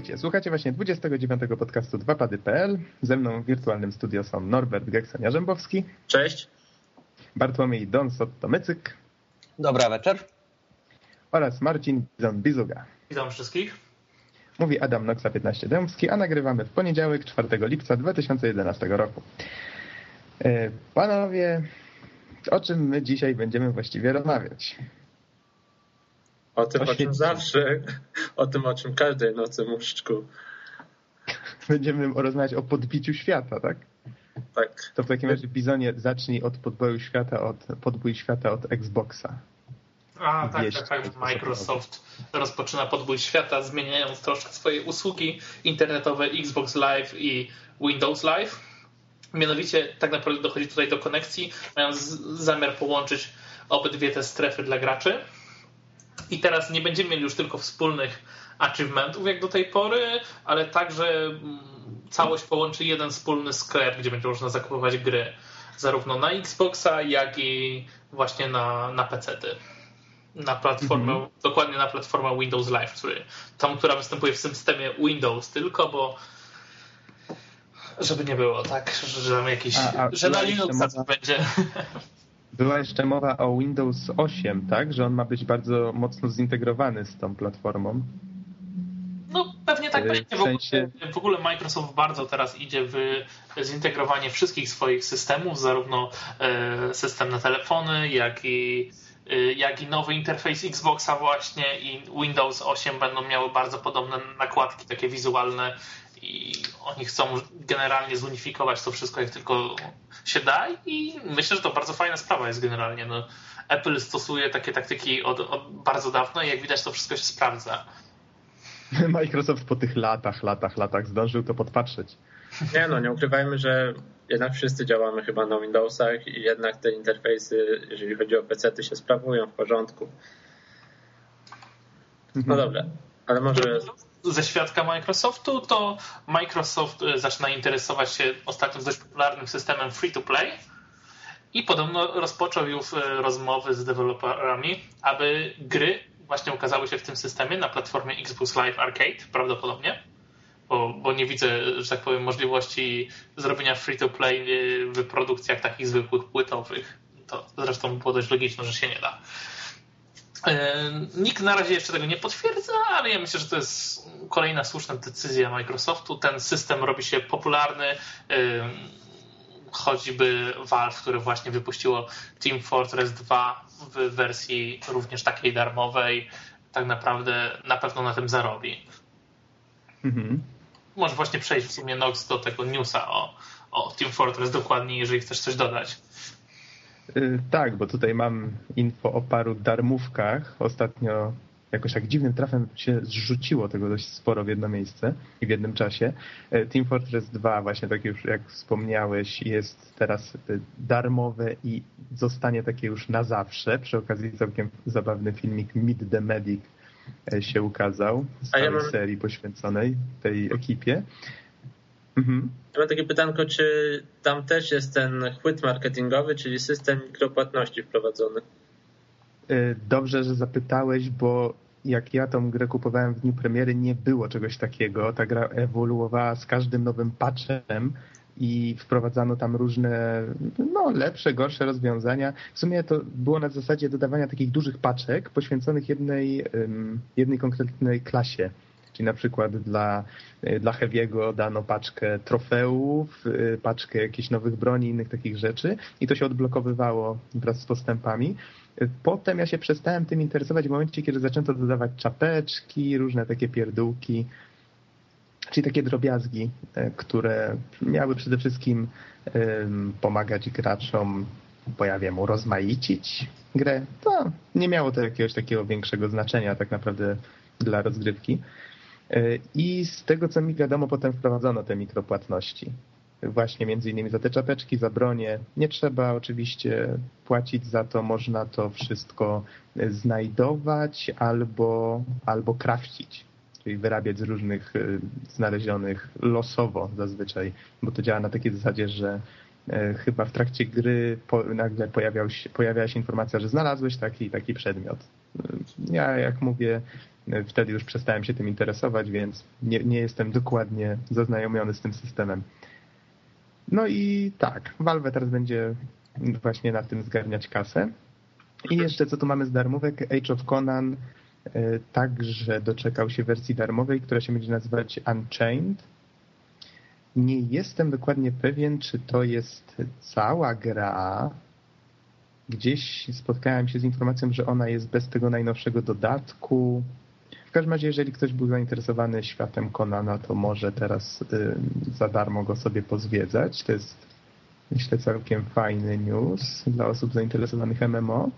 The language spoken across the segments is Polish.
Witajcie, słuchacie właśnie 29. podcastu 2pady.pl. Ze mną w wirtualnym studio są Norbert Geksenia-Rzębowski. Cześć. Bartłomiej Don Sotto-Mycyk. Dobra wieczór. Oraz Marcin Bizon-Bizuga. Witam wszystkich. Mówi Adam Noxa 15 Dębski, a nagrywamy w poniedziałek 4 lipca 2011 roku. E, panowie, o czym my dzisiaj będziemy właściwie rozmawiać? O tym, o, o czym zawsze, o tym, o czym każdej nocy muszczku. Będziemy rozmawiać o podbiciu świata, tak? Tak. To w takim razie, Bizonie, zacznij od podboju świata, od podbój świata od Xboxa. A, tak, tak, tak. Microsoft rozpoczyna podbój świata, zmieniając troszkę swoje usługi internetowe Xbox Live i Windows Live. Mianowicie tak naprawdę dochodzi tutaj do konekcji, mając zamiar połączyć obydwie te strefy dla graczy. I teraz nie będziemy mieli już tylko wspólnych achievementów jak do tej pory, ale także mm, całość połączy jeden wspólny sklep, gdzie będzie można zakupywać gry zarówno na Xboxa, jak i właśnie na, na PC-ty. Na platformę, mhm. dokładnie na platformę Windows Live, który, tą, która występuje w systemie Windows tylko, bo żeby nie było, tak, że mamy jakiś, a, a, że na Linuxa będzie. Była jeszcze mowa o Windows 8, tak? Że on ma być bardzo mocno zintegrowany z tą platformą. No pewnie tak będzie. W, sensie... w ogóle Microsoft bardzo teraz idzie w zintegrowanie wszystkich swoich systemów, zarówno e, system na telefony, jak i e, jak i nowy interfejs Xboxa właśnie i Windows 8 będą miały bardzo podobne nakładki takie wizualne i oni chcą generalnie zunifikować to wszystko jak tylko się da i myślę, że to bardzo fajna sprawa jest generalnie. No, Apple stosuje takie taktyki od, od bardzo dawno i jak widać to wszystko się sprawdza. Microsoft po tych latach, latach, latach zdążył to podpatrzeć. Nie no, nie ukrywajmy, że jednak wszyscy działamy chyba na Windowsach i jednak te interfejsy, jeżeli chodzi o PC, się sprawują w porządku. No mhm. dobra, ale może ze świadka Microsoftu, to Microsoft e, zaczyna interesować się ostatnio dość popularnym systemem free-to-play i podobno rozpoczął już e, rozmowy z deweloperami, aby gry właśnie ukazały się w tym systemie na platformie Xbox Live Arcade prawdopodobnie, bo, bo nie widzę, że tak powiem, możliwości zrobienia free-to-play e, w produkcjach takich zwykłych płytowych. To zresztą było dość logiczne, że się nie da. Nikt na razie jeszcze tego nie potwierdza, ale ja myślę, że to jest kolejna słuszna decyzja Microsoftu. Ten system robi się popularny. Choćby Valve, które właśnie wypuściło Team Fortress 2 w wersji również takiej darmowej, tak naprawdę na pewno na tym zarobi. Mhm. Może właśnie przejść w sumie Nox do tego newsa o, o Team Fortress dokładnie, jeżeli chcesz coś dodać. Y, tak, bo tutaj mam info o paru darmówkach. Ostatnio jakoś tak dziwnym trafem się zrzuciło tego dość sporo w jedno miejsce i w jednym czasie. Y, Team Fortress 2, właśnie tak już jak wspomniałeś, jest teraz y, darmowe i zostanie takie już na zawsze. Przy okazji całkiem zabawny filmik Meet the Medic się ukazał z całej ja mam... serii poświęconej tej ekipie. Mhm. Ja mam takie pytanko, czy tam też jest ten chwyt marketingowy, czyli system mikropłatności wprowadzony? E, dobrze, że zapytałeś, bo jak ja tą grę kupowałem w dniu premiery, nie było czegoś takiego. Ta gra ewoluowała z każdym nowym patchem i wprowadzano tam różne no, lepsze, gorsze rozwiązania. W sumie to było na zasadzie dodawania takich dużych paczek poświęconych jednej, jednej konkretnej klasie. Czyli na przykład dla, e, dla Heavy'ego dano paczkę trofeów, e, paczkę jakichś nowych broni, innych takich rzeczy i to się odblokowywało wraz z postępami. E, potem ja się przestałem tym interesować w momencie, kiedy zaczęto dodawać czapeczki, różne takie pierdółki, czyli takie drobiazgi, które miały przede wszystkim pomagać graczom pojawia mu rozmaicić grę. To nie miało to jakiegoś takiego większego znaczenia tak naprawdę dla rozgrywki. E, I z tego, co mi wiadomo, potem wprowadzono te mikropłatności. Właśnie między innymi za te czapeczki, za bronię. Nie trzeba oczywiście płacić za to, można to wszystko znajdować albo, albo krafcić, czyli wyrabiać z różnych e, znalezionych losowo zazwyczaj, bo to działa na takiej zasadzie, że e, chyba w trakcie gry po, nagle pojawiał się, pojawiała się informacja, że znalazłeś taki taki przedmiot. Ja, jak mówię, wtedy już przestałem się tym interesować, więc nie, nie jestem dokładnie zaznajomiony z tym systemem. No i tak, Valve teraz będzie właśnie na tym zgarniać kasę. I jeszcze co tu mamy z darmówek? Age of Conan e, także doczekał się wersji darmowej, która się będzie nazywać Unchained. Nie jestem dokładnie pewien, czy to jest cała gra. Gdzieś spotkałem się z informacją, że ona jest bez tego najnowszego dodatku. W każdym razie, jeżeli ktoś był zainteresowany światem Konana, to może teraz y, za darmo go sobie pozwiedzać. To jest, myślę, całkiem fajny news dla osób zainteresowanych MMO.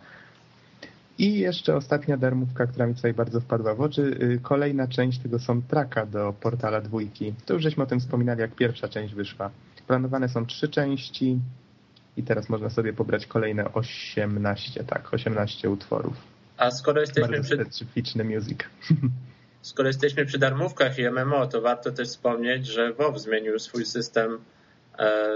I jeszcze ostatnia darmówka, która mi tutaj bardzo wpadła w oczy, y, kolejna część tego soundtracka do Portala dwójki. To już żeśmy o tym wspominali, jak pierwsza część wyszła. Planowane są trzy części i teraz można sobie pobrać kolejne 18, tak, 18 utworów. A skoro jesteśmy Bardzo przy... specyficzny music. Skoro jesteśmy przy darmówkach i MMO, to warto też wspomnieć, że WoW zmienił swój system e,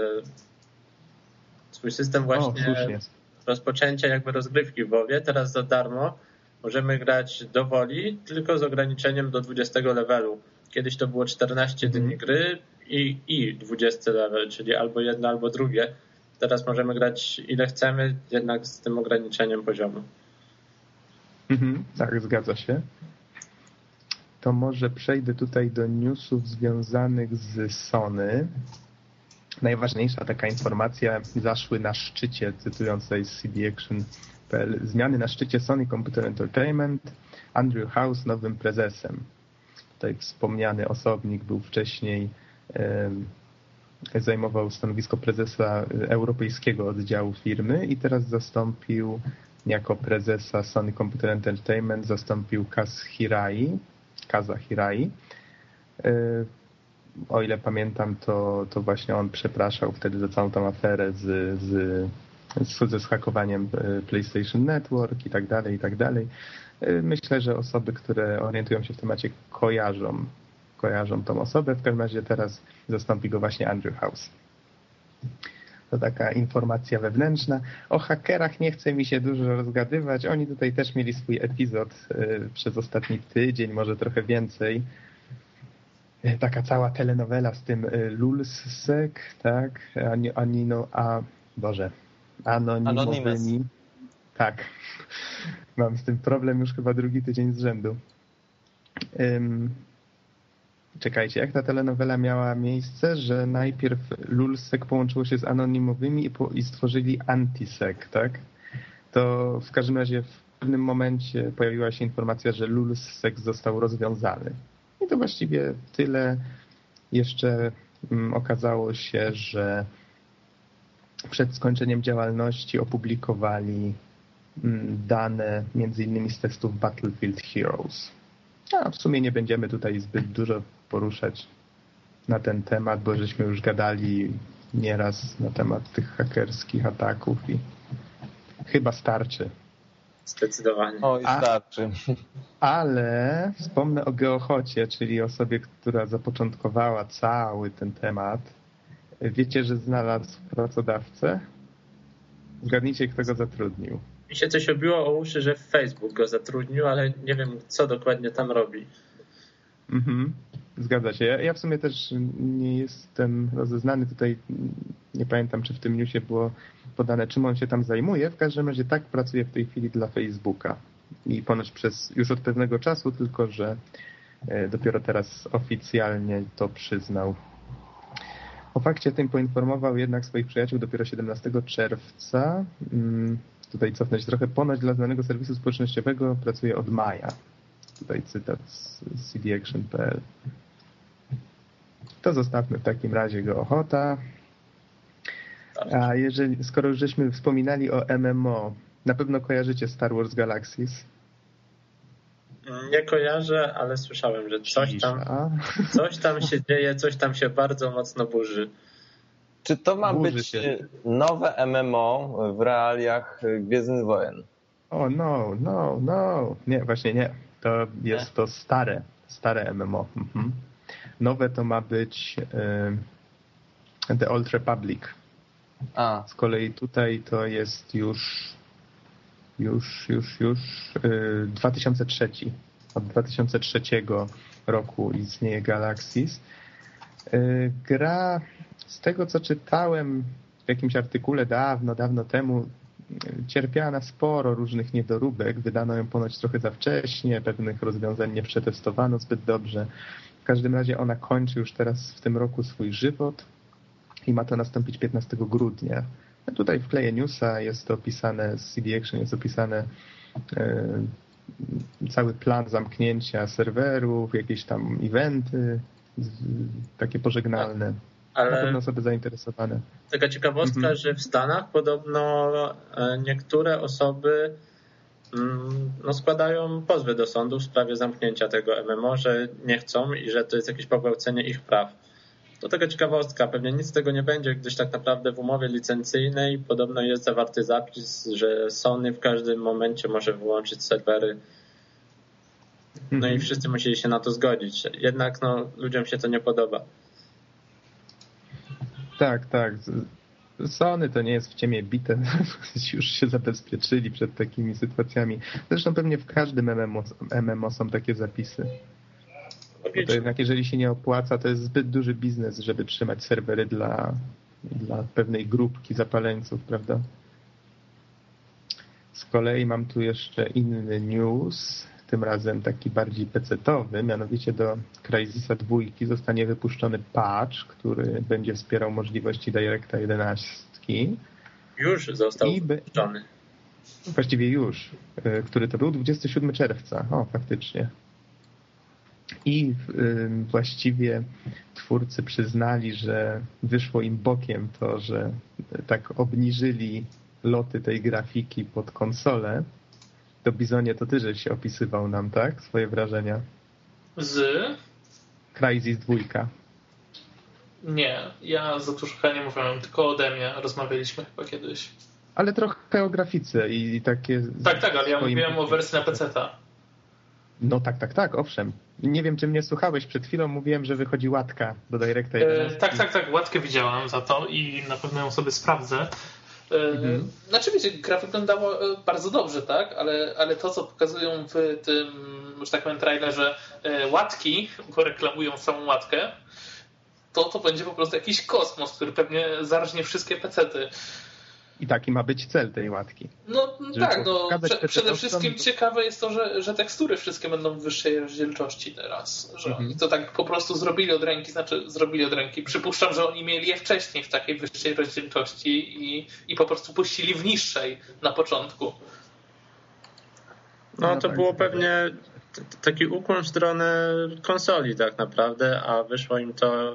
swój system właśnie o, rozpoczęcia jakby rozgrywki w WoWie. Teraz za darmo możemy grać do woli, tylko z ograniczeniem do 20 levelu. Kiedyś to było 14 mm. dni gry i, i 20 level, czyli albo jedno, albo drugie. Teraz możemy grać ile chcemy, jednak z tym ograniczeniem poziomu. Mhm, tak, zgadza się. To może przejdę tutaj do newsów związanych z Sony. Najważniejsza taka informacja zaszły na szczycie, cytując tutaj CDAction.pl, zmiany na szczycie Sony Computer Entertainment, Andrew House nowym prezesem. Tutaj wspomniany osobnik był wcześniej, zajmował stanowisko prezesa europejskiego oddziału firmy i teraz zastąpił jako prezesa Sony Computer Entertainment zastąpił Kaz Hirai, Kaza Hirai. E, o ile pamiętam, to, to właśnie on przepraszał wtedy za całą tą aferę z, z, ze e, PlayStation Network i tak dalej, i tak dalej. E, myślę, że osoby, które orientują się w temacie kojarzą, kojarzą tą osobę. W każdym razie teraz zastąpi go właśnie Andrew House. To taka informacja wewnętrzna. O hakerach nie chce mi się dużo rozgadywać. Oni tutaj też mieli swój epizod y, przez ostatni tydzień, może trochę więcej. Y, taka cała telenowela z tym y, Lulsek, tak? Ani, ani no, a Boże, anonimowymi. Tak. Mam z tym problem już chyba drugi tydzień z rzędu. Czekajcie, jak ta telenowela miała miejsce, że najpierw Lulsek połączyło się z anonimowymi i, po, i stworzyli Antisek, tak? To w każdym razie w pewnym momencie pojawiła się informacja, że Lulsek został rozwiązany. I to właściwie tyle. Jeszcze mm, okazało się, że przed skończeniem działalności opublikowali mm, dane między innymi z testów Battlefield Heroes. A w sumie nie będziemy tutaj zbyt dużo poruszać na ten temat, bo żeśmy już gadali nieraz na temat tych hakerskich ataków i chyba starczy. Zdecydowanie. O, i starczy. A, ale wspomnę o Geochocie, czyli osobie, która zapoczątkowała cały ten temat. Wiecie, że znalazł pracodawcę? Zgadnijcie, kto go zatrudnił. Mi się coś obiło o uszy, że Facebook go zatrudnił, ale nie wiem, co dokładnie tam robi. Mhm. Zgadza się. Ja, ja w sumie też nie jestem rozeznany tutaj, nie pamiętam czy w tym newsie było podane, czym on się tam zajmuje. W każdym razie tak pracuje w tej chwili dla Facebooka. I ponoć przez już od pewnego czasu, tylko że e, dopiero teraz oficjalnie to przyznał. O fakcie tym poinformował jednak swoich przyjaciół dopiero 17 czerwca. Mm, tutaj cofnąć trochę. Ponoć dla znanego serwisu społecznościowego pracuje od maja. Tutaj cytat z cdaction.pl. To zostawmy w takim razie go ochota. A jeżeli, skoro już żeśmy wspominali o MMO, na pewno kojarzycie Star Wars Galaxies? Nie kojarzę, ale słyszałem, że coś tam, coś tam się dzieje, coś tam się bardzo mocno burzy. Czy to ma burzy być się. nowe MMO w realiach Gwiezdnych Wojen? O, no, no, no. Nie, właśnie nie. To jest to stare, stare MMO. Mhm. Nowe to ma być The Old Republic. A. Z kolei tutaj to jest już już, już, już yy, 2003. Od 2003 roku istnieje Galaxis. Yy, gra, z tego co czytałem w jakimś artykule dawno, dawno temu, cierpiała na sporo różnych niedoróbek. Wydano ją ponoć trochę za wcześnie, pewnych rozwiązań nie przetestowano zbyt dobrze. W każdym razie ona kończy już teraz w tym roku swój żywot i ma to nastąpić 15 grudnia. No tutaj wkleję newsa, jest to opisane, z CD Action jest opisane e, cały plan zamknięcia serwerów, jakieś tam eventy, takie pożegnalne. Ale na pewno osoby zainteresowane. Taka ciekawostka, mhm. że w Stanach podobno e, niektóre osoby mm, no, składają pozwy do sądu w sprawie zamknięcia tego MMO, że nie chcą i że to jest jakieś pogwałcenie ich praw. To taka ciekawostka, pewnie nic z tego nie będzie, gdyż tak naprawdę w umowie licencyjnej podobno jest zawarty zapis, że Sony w każdym momencie może wyłączyć serwery. No i mhm. wszyscy musieli się na to zgodzić. Jednak no, ludziom się to nie podoba. Tak, tak. Sony to nie jest w ciemię bite, już się zabezpieczyli przed takimi sytuacjami. Zresztą pewnie w każdym MMO, MMO są takie zapisy. Bo to jednak jeżeli się nie opłaca, to jest zbyt duży biznes, żeby trzymać serwery dla, dla pewnej grupki zapaleńców, prawda? Z kolei mam tu jeszcze inny news tym razem taki bardziej pecetowy, mianowicie do Crysisa 2 zostanie wypuszczony patch, który będzie wspierał możliwości Directa 11. Już został wypuszczony. Właściwie już. E, który to był? 27 czerwca. O, faktycznie. I właściwie twórcy przyznali, że wyszło im bokiem to, że tak obniżyli loty tej grafiki pod konsolę, to Bizonie to ty żeś się opisywał nam, tak? Swoje wrażenia. Z? Crysis 2. Nie, ja za dużo nie mówiłem, tylko ode mnie rozmawialiśmy chyba kiedyś. Ale trochę o grafice i, takie... Tak, tak, ale ja mówiłem o wersji na PC. No tak, tak, tak, owszem. Nie wiem, czy mnie słuchałeś. Przed chwilą mówiłem, że wychodzi łatka do Directa 11. E, tak, tak, tak. Łatkę widziałam za to i na pewno ją sobie sprawdzę. Mhm. Znaczy wiecie, gra wyglądała e, bardzo dobrze, tak? Ale, ale to, co pokazują w tym, że tak powiem, trailerze e, łatki, bo reklamują samą łatkę, to to będzie po prostu jakiś kosmos, który pewnie zarżnie wszystkie pecety. I taki ma być cel tej łatki. No tak, no prze, przede wszystkim ciekawe jest to, że, że tekstury wszystkie będą w wyższej rozdzielczości teraz. Że mhm. oni to tak po prostu zrobili od ręki, znaczy zrobili od ręki. Przypuszczam, że oni mieli je wcześniej w takiej wyższej rozdzielczości i, i po prostu puścili w niższej na początku. No, no to tak, było tak. pewnie taki ukłon w stronę konsoli tak naprawdę, a wyszło im to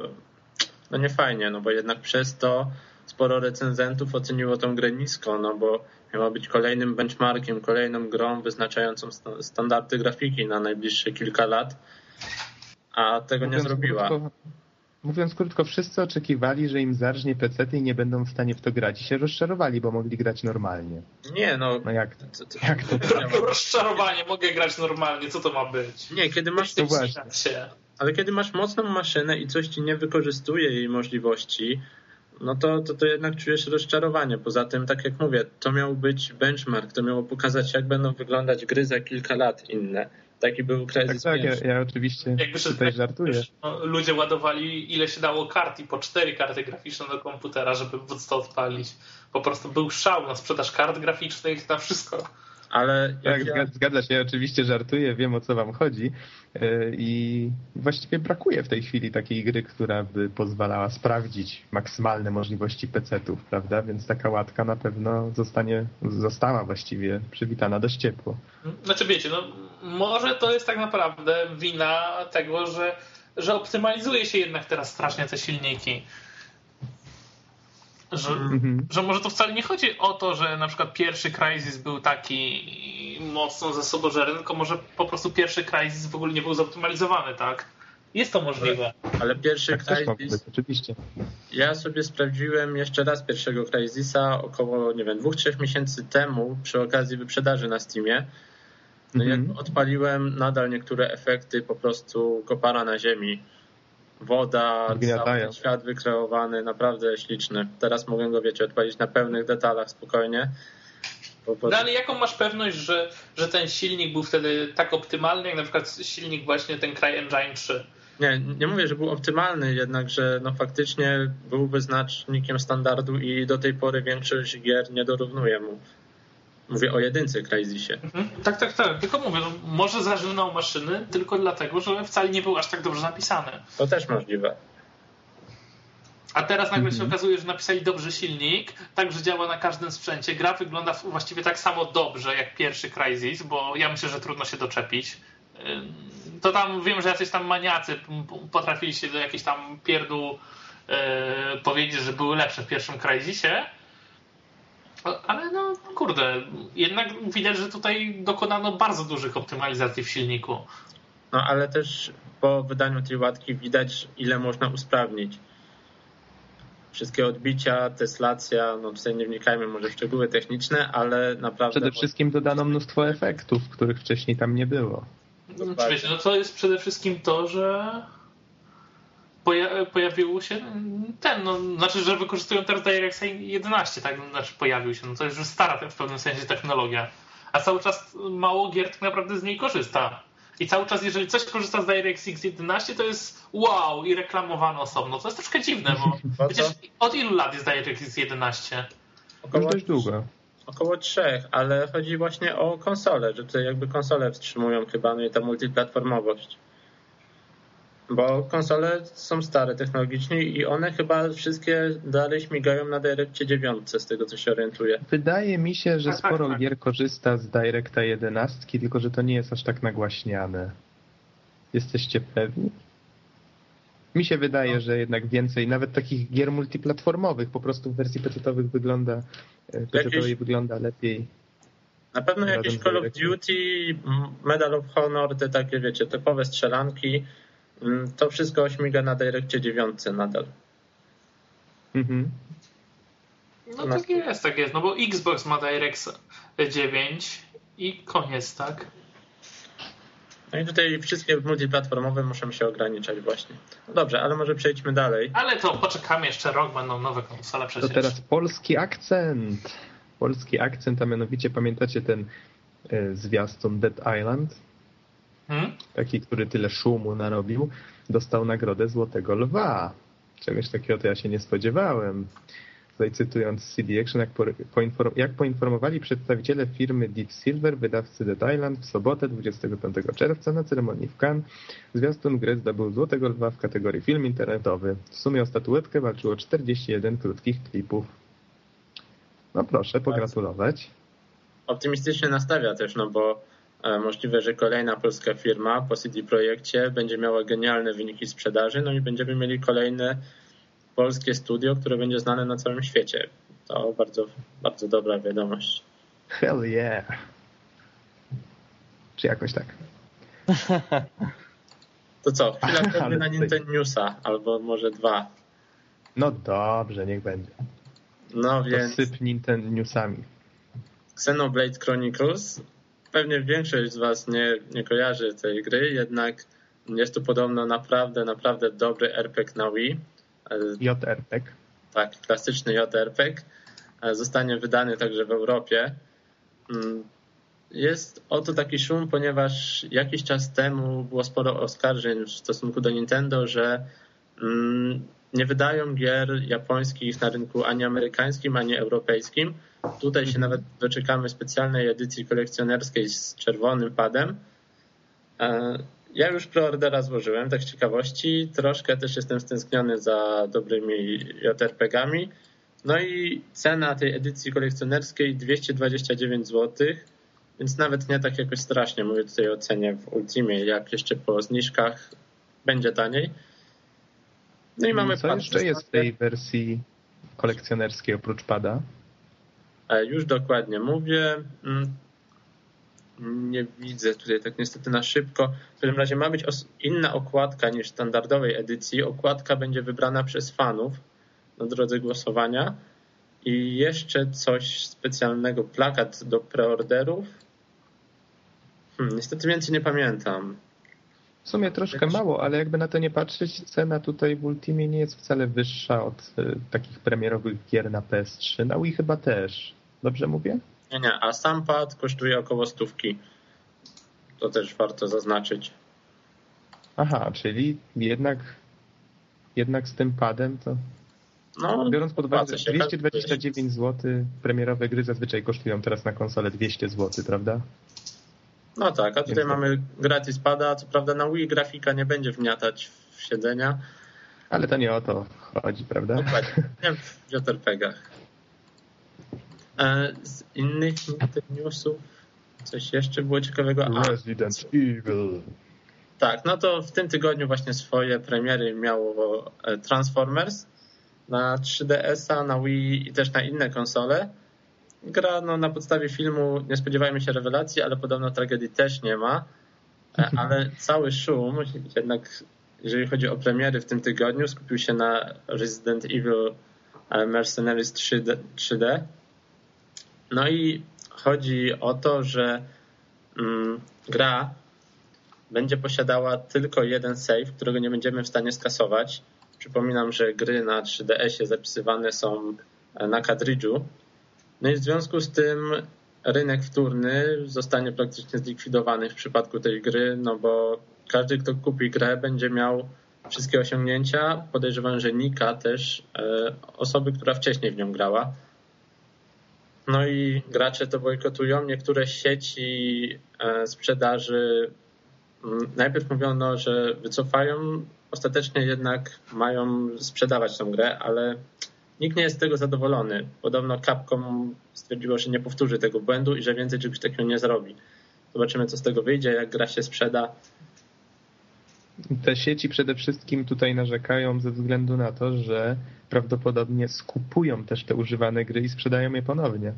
no nie fajnie, no bo jednak przez to sporo recenzentów oceniło tą grę nisko, no bo miała być kolejnym benchmarkiem, kolejną grą wyznaczającą standardy grafiki na najbliższe kilka lat, a tego mówiąc nie zrobiła. Krótko, mówiąc krótko, wszyscy oczekiwali, że im zarżnie PC i nie będą w stanie w to grać i się rozczarowali, bo mogli grać normalnie. Nie, no. No jak, to, to, jak to? Rozczarowanie, mogę grać normalnie, co to ma być? Nie, kiedy masz... To właśnie. Ale kiedy masz mocną maszynę i coś ci nie wykorzystuje jej możliwości, no to, to, to jednak czujesz rozczarowanie. Poza tym, tak jak mówię, to miał być benchmark, to miało pokazać, jak będą wyglądać gry za kilka lat inne. Taki był Crysis Tak, tak ja, ja, oczywiście Jakby tutaj żartuję. No, ludzie ładowali ile się dało kart i po cztery karty graficzne do komputera, żeby móc to odpalić. Po prostu był szał na sprzedaż kart graficznych, na wszystko. Ale tak, ja... zgadza się, oczywiście żartuję, wiem o co wam chodzi e, i właściwie brakuje w tej chwili takiej gry, która by pozwalała sprawdzić maksymalne możliwości PC-ów, prawda? Więc taka łatka na pewno zostanie, została właściwie przywitana dość ciepło. Znaczy wiecie, no może to jest tak naprawdę wina tego, że, że optymalizuje się jednak teraz strasznie te silniki że, mhm. że może to wcale nie chodzi o to, że na przykład pierwszy Crysis był taki mocno zasobożerny, tylko może po prostu pierwszy Crysis w ogóle nie był zoptymalizowany, tak? Jest to możliwe. Ale pierwszy tak Crysis... Oczywiście. Ja sobie sprawdziłem jeszcze raz pierwszego Crysisa około, nie wiem, dwóch, trzech miesięcy temu przy okazji wyprzedaży na Steamie. No jak mhm. odpaliłem, nadal niektóre efekty po prostu kopara na ziemi woda, cały świat wykreowany, naprawdę śliczny. Teraz mogę go, wiecie, odpalić na pełnych detalach spokojnie. No ale jaką masz pewność, że, że ten silnik był wtedy tak optymalny, jak na przykład silnik właśnie ten CryEngine 3? Nie, nie mówię, że był optymalny, jednakże no faktycznie był wyznacznikiem standardu i do tej pory większość gier nie dorównuje mu. Mówię o jedynce Crysisie. Mhm. Tak, tak, tak. Tylko mówię, no, może zażynał maszyny tylko dlatego, że wcale nie był aż tak dobrze napisany. To też możliwe. A teraz nagle się mhm. okazuje, że napisali dobrze silnik, tak, że działa na każdym sprzęcie. Gra wygląda właściwie tak samo dobrze jak pierwszy Crysis, bo ja myślę, że trudno się doczepić. To tam wiem, że jacyś tam maniacy potrafili się do jakiejś tam pierdół e, powiedzieć, że były lepsze w pierwszym Crysisie. Ale no kurde, jednak widać, że tutaj dokonano bardzo dużych optymalizacji w silniku. No ale też po wydaniu tej łatki widać, ile można usprawnić wszystkie odbicia, teslacja, no tutaj nie wnikajmy może w szczegóły techniczne, ale naprawdę... Przede wszystkim dodano mnóstwo efektów, których wcześniej tam nie było. No, no to jest przede wszystkim to, że poja pojawił się ten, no, znaczy, że wykorzystują teraz DirectX 11, tak, znaczy pojawił się, no to jest już stara w pewnym sensie technologia, a cały czas mało gier tak naprawdę z niej korzysta. I cały czas, jeżeli coś korzysta z DirectX 11, to jest wow i reklamowane osobno. To jest troszkę dziwne, bo przecież od ilu lat jest DirectX 11? Około, dość długo. Około trzech, ale chodzi właśnie o konsole, że tutaj jakby konsole wstrzymują chyba, no i ta multiplatformowość. Bo konsole są stare technologicznie i one chyba wszystkie dalej śmigają na Directie 9, z tego co się orientuję. Wydaje mi się, że tak, tak sporo tak, gier korzysta z Directa 11, tylko że to nie jest aż tak nagłaśniane. Jesteście pewni? Mi się wydaje, no. że jednak więcej, nawet takich gier multiplatformowych, po prostu w wersji pecetowych wygląda, e, pecetowej wygląda lepiej. Na pewno jakieś Call of Duty, Medal of Honor, te takie, wiecie, typowe strzelanki, to wszystko śmiga na Directie 9 nadal. Mhm. No tak jest, tak jest. No bo Xbox ma DirectX 9 i koniec, tak? No i tutaj wszystkie multiplatformowe muszą się ograniczać właśnie. No dobrze, ale może przejdźmy dalej. Ale to poczekamy jeszcze rok, będą nowe konsole przecież. To teraz polski akcent. Polski akcent, a mianowicie pamiętacie ten y, zwiastun Dead Island? Hmm? Taki, który tyle szumu narobił, dostał nagrodę Złotego Lwa. Czegoś takiego to ja się nie spodziewałem. Tutaj cytując CD Action, jak, poinform jak poinformowali przedstawiciele firmy Deep Silver, wydawcy Dead Island, w sobotę 25 czerwca na ceremonii w Cannes zwiastun gry zdobył Złotego Lwa w kategorii film internetowy. W sumie o statuetkę walczyło 41 krótkich klipów. No proszę, pogratulować. Optymistycznie nastawia też, no bo możliwe, że kolejna polska firma po CD Projekcie będzie miała genialne wyniki sprzedaży, no i będziemy mieli kolejne polskie studio, które będzie znane na całym świecie. To bardzo, bardzo dobra wiadomość. Hell yeah. Czy jakoś tak. To co, chwila przerwy na Nintendo Newsa, albo może dwa. No dobrze, niech będzie. No więc... To syp Nintendo Newsami. Xenoblade Chronicles pewnie większość z Was nie, nie kojarzy tej gry, jednak jest to podobno naprawdę, naprawdę dobry RPG na Wii. JRPG. Tak, klasyczny JRPG. Zostanie wydany także w Europie. Mm, jest oto taki szum, ponieważ jakiś czas temu było sporo oskarżeń w stosunku do Nintendo, że mm, nie wydają gier japońskich na rynku ani amerykańskim, ani europejskim. Tutaj się nawet doczekamy specjalnej edycji kolekcjonerskiej z czerwonym padem. E, ja już preordera złożyłem, tak z ciekawości. Troszkę też jestem stęskniony za dobrymi JRPG-ami. No i cena tej edycji kolekcjonerskiej 229 zł, więc nawet nie tak jakoś strasznie. Mówię tutaj o cenie w Ultimie, jak jeszcze po zniżkach będzie taniej. No i mamy Co jeszcze jest w tej wersji kolekcjonerskiej oprócz pada? E, już dokładnie mówię. Mm, nie widzę tutaj tak niestety na szybko. W każdym razie ma być inna okładka niż standardowej edycji. Okładka będzie wybrana przez fanów na drodze głosowania. I jeszcze coś specjalnego, plakat do preorderów. Hmm, niestety więcej nie pamiętam. W sumie troszkę mało, ale jakby na to nie patrzeć, cena tutaj w Ultimie nie jest wcale wyższa od y, takich premierowych gier na PS3. Na Wii chyba też. Dobrze mówię? Nie, nie, a sam pad kosztuje około stówki. To też warto zaznaczyć. Aha, czyli jednak jednak z tym padem to no, biorąc pod uwagę 229 zł, premierowe gry zazwyczaj kosztują teraz na konsolę 200 zł, prawda? No tak, a tutaj mamy gratis pada, co prawda na Wii grafika nie będzie wmiatać w siedzenia. Ale to nie o to chodzi, prawda? Dokładnie, nie w JRPG-ach. E, z innych newsów coś jeszcze było ciekawego? A, Resident Evil. Tak, no to w tym tygodniu właśnie swoje premiery miało e, Transformers na 3DS-a, na Wii i też na inne konsole. Gra no, na podstawie filmu, nie spodziewajmy się rewelacji, ale podobno tragedii też nie ma. E, ale cały szum, jednak jeżeli chodzi o premiery w tym tygodniu, skupił się na Resident Evil e, Mercenaries 3D. 3D. No i chodzi o to, że mm, gra będzie posiadała tylko jeden save, którego nie będziemy w stanie skasować. Przypominam, że gry na 3DS-ie zapisywane są e, na kadrydżu. No i w związku z tym rynek wtórny zostanie praktycznie zlikwidowany w przypadku tej gry, no bo każdy, kto kupi grę, będzie miał wszystkie osiągnięcia. Podejrzewam, że Nika też, e, osoby, która wcześniej w nią grała. No i gracze to bojkotują. Niektóre sieci e, sprzedaży najpierw mówiono, że wycofają, ostatecznie jednak mają sprzedawać tę grę, ale nikt nie jest z tego zadowolony. Podobno Capcom stwierdziło, że nie powtórzy tego błędu i że więcej czegoś takiego nie zrobi. Zobaczymy, co z tego wyjdzie, jak gra się sprzeda. Te sieci przede wszystkim tutaj narzekają ze względu na to, że prawdopodobnie skupują też te używane gry i sprzedają je ponownie.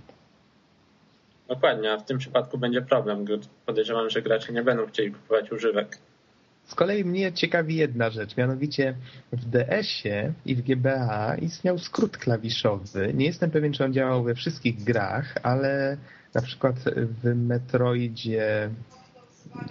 Dokładnie, a w tym przypadku będzie problem. Podejrzewam, że gracze nie będą chcieli kupować używek. Z kolei mnie ciekawi jedna rzecz, mianowicie w DS-ie i w GBA istniał skrót klawiszowy. Nie jestem pewien, czy on działał we wszystkich grach, ale na przykład w Metroidzie,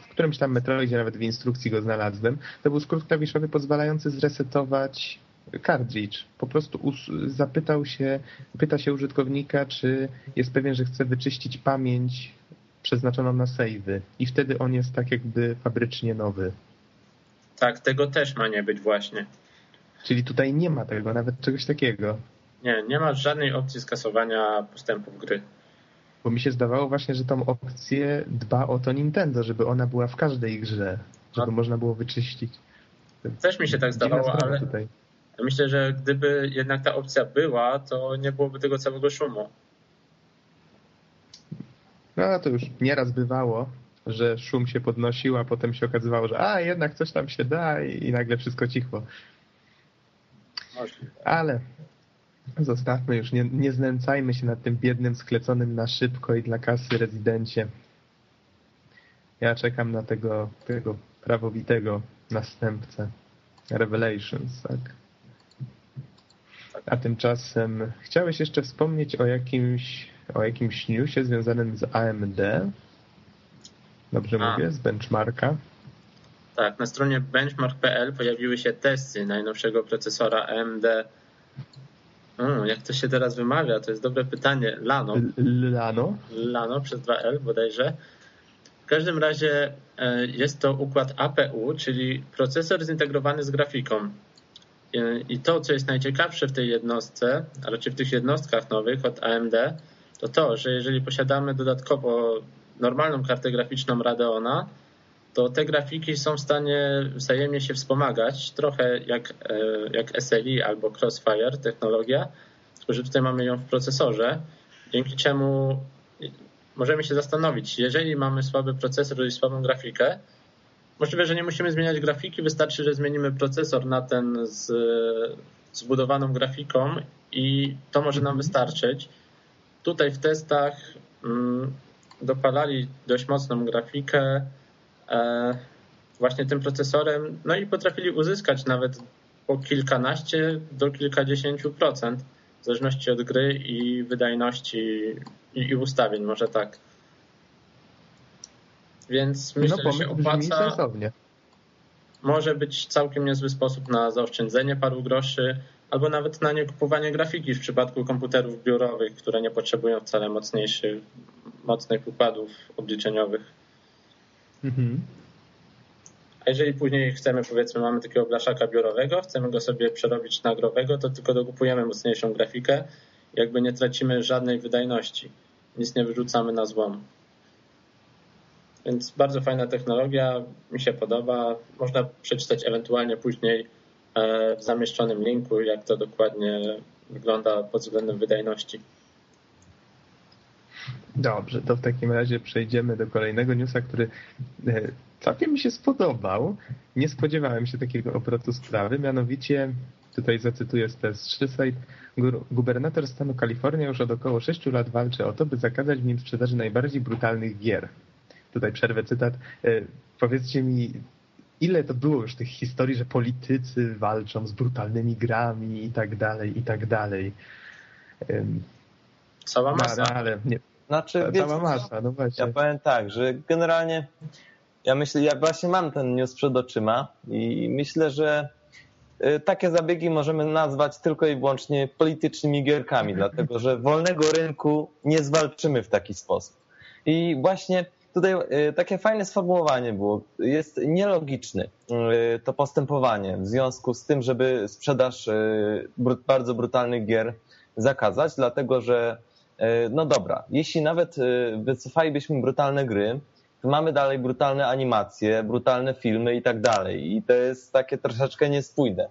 w którymś tam Metroidzie, nawet w instrukcji go znalazłem, to był skrót klawiszowy pozwalający zresetować cartridge. Po prostu zapytał się, pyta się użytkownika, czy jest pewien, że chce wyczyścić pamięć przeznaczoną na savey i wtedy on jest tak jakby fabrycznie nowy. Tak, tego też ma nie być właśnie. Czyli tutaj nie ma tego, nawet czegoś takiego. Nie, nie ma żadnej opcji skasowania postępów gry. Bo mi się zdawało właśnie, że tą opcję dba o to Nintendo, żeby ona była w każdej grze, żeby no. można było wyczyścić. Też mi się tak zdawało, ale tutaj. myślę, że gdyby jednak ta opcja była, to nie byłoby tego całego szumu. No to już nieraz bywało, że szum się podnosił, a potem się okazywało, że a jednak coś tam się da i, i nagle wszystko cichło. Ale zostawmy już, nie, nie znęcajmy się nad tym biednym, skleconym na szybko i dla kasy rezydencie. Ja czekam na tego, tego prawowitego następcę. Revelations, tak. A tymczasem chciałeś jeszcze wspomnieć o jakimś, o jakimś newsie związanym z AMD? Dobrze A. mówię? Z benchmarka? Tak, na stronie benchmark.pl pojawiły się testy najnowszego procesora AMD. Hmm, jak to się teraz wymawia? To jest dobre pytanie. Lano. Lano? Lano przez 2L bodajże. W każdym razie e, jest to układ APU, czyli procesor zintegrowany z grafiką. E, I to, co jest najciekawsze w tej jednostce, a raczej w tych jednostkach nowych od AMD, to to, że jeżeli posiadamy dodatkowo normalną kartę graficzną Radeona, to te grafiki są w stanie wzajemnie się wspomagać, trochę jak, e, jak SLI albo Crossfire technologia, tylko że tutaj mamy ją w procesorze, dzięki czemu możemy się zastanowić, jeżeli mamy słaby procesor i słabą grafikę, możliwe, że nie musimy zmieniać grafiki, wystarczy, że zmienimy procesor na ten z zbudowaną grafiką i to może nam mhm. wystarczyć. Tutaj w testach mm, dopalali dość mocną grafikę e, właśnie tym procesorem, no i potrafili uzyskać nawet po kilkanaście do kilkadziesięciu procent, w zależności od gry i wydajności i, ustawień, może tak. Więc myślę, no, że się opłaca. może być całkiem niezły sposób na zaoszczędzenie paru groszy, albo nawet na nie kupowanie grafiki w przypadku komputerów biurowych, które nie potrzebują wcale mocniejszych, mocnych układów obliczeniowych. Mhm. A jeżeli później chcemy, powiedzmy, mamy takiego blaszaka biurowego, chcemy go sobie przerobić na growego, to tylko dokupujemy mocniejszą grafikę, jakby nie tracimy żadnej wydajności. Nic nie wyrzucamy na złom. Więc bardzo fajna technologia, mi się podoba. Można przeczytać ewentualnie później w zamieszczonym linku, jak to dokładnie wygląda pod względem wydajności. Dobrze, to w takim razie przejdziemy do kolejnego newsa, który e, całkiem mi się spodobał. Nie spodziewałem się takiego obrotu sprawy, mianowicie, tutaj zacytuję z PS3 site, gubernator stanu Kalifornia już od około 6 lat walczy o to, by zakazać w nim sprzedaży najbardziej brutalnych gier. Tutaj przerwę cytat. E, powiedzcie mi, ile to było już tych historii, że politycy walczą z brutalnymi grami i tak dalej, i tak dalej. Cała masa. No, ale nie, znaczy, cała masa, no właśnie. Ja powiem tak, że generalnie ja myślę, ja właśnie mam ten news przed oczyma i myślę, że y, takie zabiegi możemy nazwać tylko i wyłącznie politycznymi gierkami, dlatego że wolnego rynku nie zwalczymy w taki sposób. I właśnie tutaj y, takie fajne sformułowanie było. Jest nielogiczne to postępowanie w związku z tym, żeby sprzedaż bardzo brutalnych gier zakazać, dlatego że no dobra, jeśli nawet wycofalibyśmy brutalne gry, mamy dalej brutalne animacje, brutalne filmy i tak dalej. I to jest takie troszeczkę niespójne.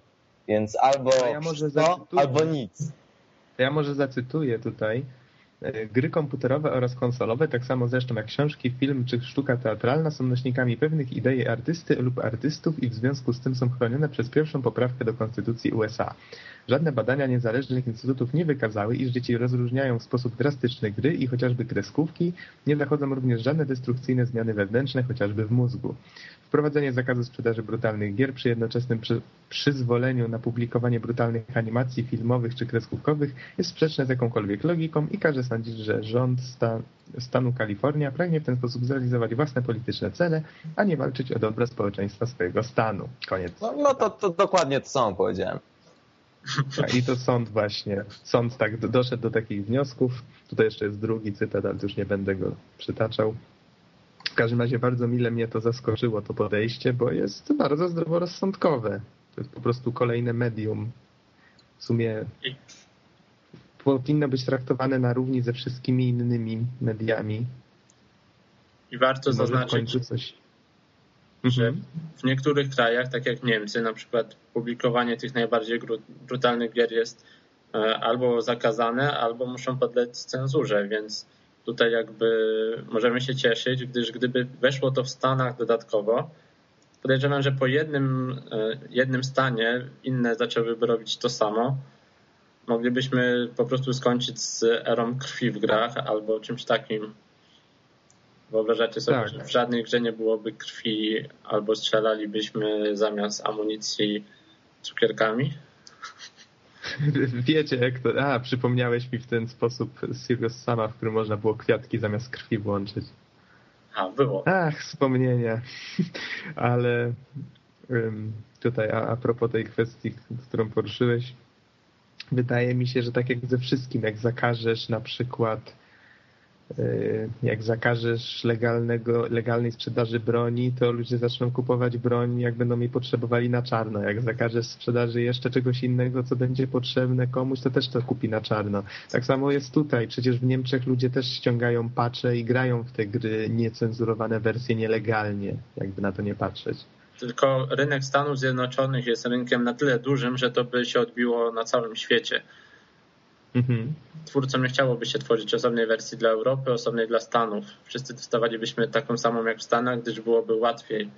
Więc albo ja to, albo nic. Ja może zacytuję tutaj. Gry komputerowe oraz konsolowe, tak samo zresztą jak książki, film czy sztuka teatralna, są nośnikami pewnych idei artysty lub artystów i w związku z tym są chronione przez pierwszą poprawkę do Konstytucji USA. Żadne badania niezależnych instytutów nie wykazały, iż dzieci rozróżniają w sposób drastyczny gry i chociażby kreskówki. Nie zachodzą również żadne destrukcyjne zmiany wewnętrzne, chociażby w mózgu. Wprowadzenie zakazu sprzedaży brutalnych gier przy jednoczesnym przy, przyzwoleniu na publikowanie brutalnych animacji filmowych czy kreskówkowych jest sprzeczne z jakąkolwiek logiką i każe sądzić, że rząd stan, stanu Kalifornia pragnie w ten sposób zrealizować własne polityczne cele, a nie walczyć o dobro społeczeństwa swojego stanu. Koniec. No, no to, to dokładnie to samo powiedziałem. I to sąd właśnie, sąd tak doszedł do takich wniosków. Tutaj jeszcze jest drugi cytat, ale już nie będę go przytaczał. W każdym razie bardzo mile mnie to zaskoczyło, to podejście, bo jest bardzo zdroworozsądkowe. To jest po prostu kolejne medium. W sumie powinno być traktowane na równi ze wszystkimi innymi mediami. I warto zaznaczyć, coś że mhm. w niektórych krajach, tak jak Niemcy, na przykład publikowanie tych najbardziej brutalnych gier jest e, albo zakazane, albo muszą podlec cenzurze, więc tutaj jakby możemy się cieszyć, gdyż gdyby weszło to w Stanach dodatkowo, podejrzewam, że po jednym, e, jednym stanie inne zaczęłyby robić to samo. Moglibyśmy po prostu skończyć z erą krwi w grach albo czymś takim. Wyobrażacie sobie, tak. że w żadnej grze nie byłoby krwi albo strzelalibyśmy zamiast amunicji cukierkami? Wiecie, jak to... A, przypomniałeś mi w ten sposób Sirius Sama, w którym można było kwiatki zamiast krwi włączyć. A, było. Ach, wspomnienia. Ale um, tutaj a, a propos tej kwestii, którą poruszyłeś, wydaje mi się, że tak jak ze wszystkim, jak zakażesz na przykład jak zakażesz legalnego, legalnej sprzedaży broni, to ludzie zaczną kupować broń, jak będą jej potrzebowali na czarno. Jak zakażesz sprzedaży jeszcze czegoś innego, co będzie potrzebne komuś, to też to kupi na czarno. Tak samo jest tutaj. Przecież w Niemczech ludzie też ściągają pacze i grają w te gry niecenzurowane wersje nielegalnie, jakby na to nie patrzeć. Tylko rynek Stanów Zjednoczonych jest rynkiem na tyle dużym, że to by się odbiło na całym świecie. Mhm. Twórcom nie chciałoby się tworzyć osobnej wersji dla Europy, osobnej dla Stanów. Wszyscy dostawalibyśmy taką samą jak w Stanach, gdyż byłoby łatwiej.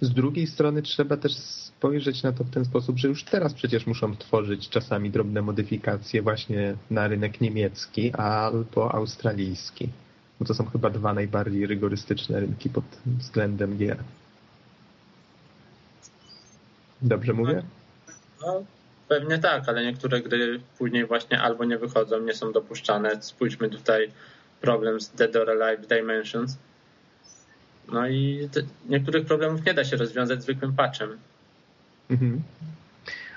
Z drugiej strony trzeba też spojrzeć na to w ten sposób, że już teraz przecież muszą tworzyć czasami drobne modyfikacje właśnie na rynek niemiecki albo australijski. Bo to są chyba dwa najbardziej rygorystyczne rynki pod względem gier. Dobrze mówię? No, Pewnie tak, ale niektóre gry później właśnie albo nie wychodzą, nie są dopuszczane. Spójrzmy tutaj problem z Dead or Alive Dimensions. No i niektórych problemów nie da się rozwiązać zwykłym patchem. Mhm.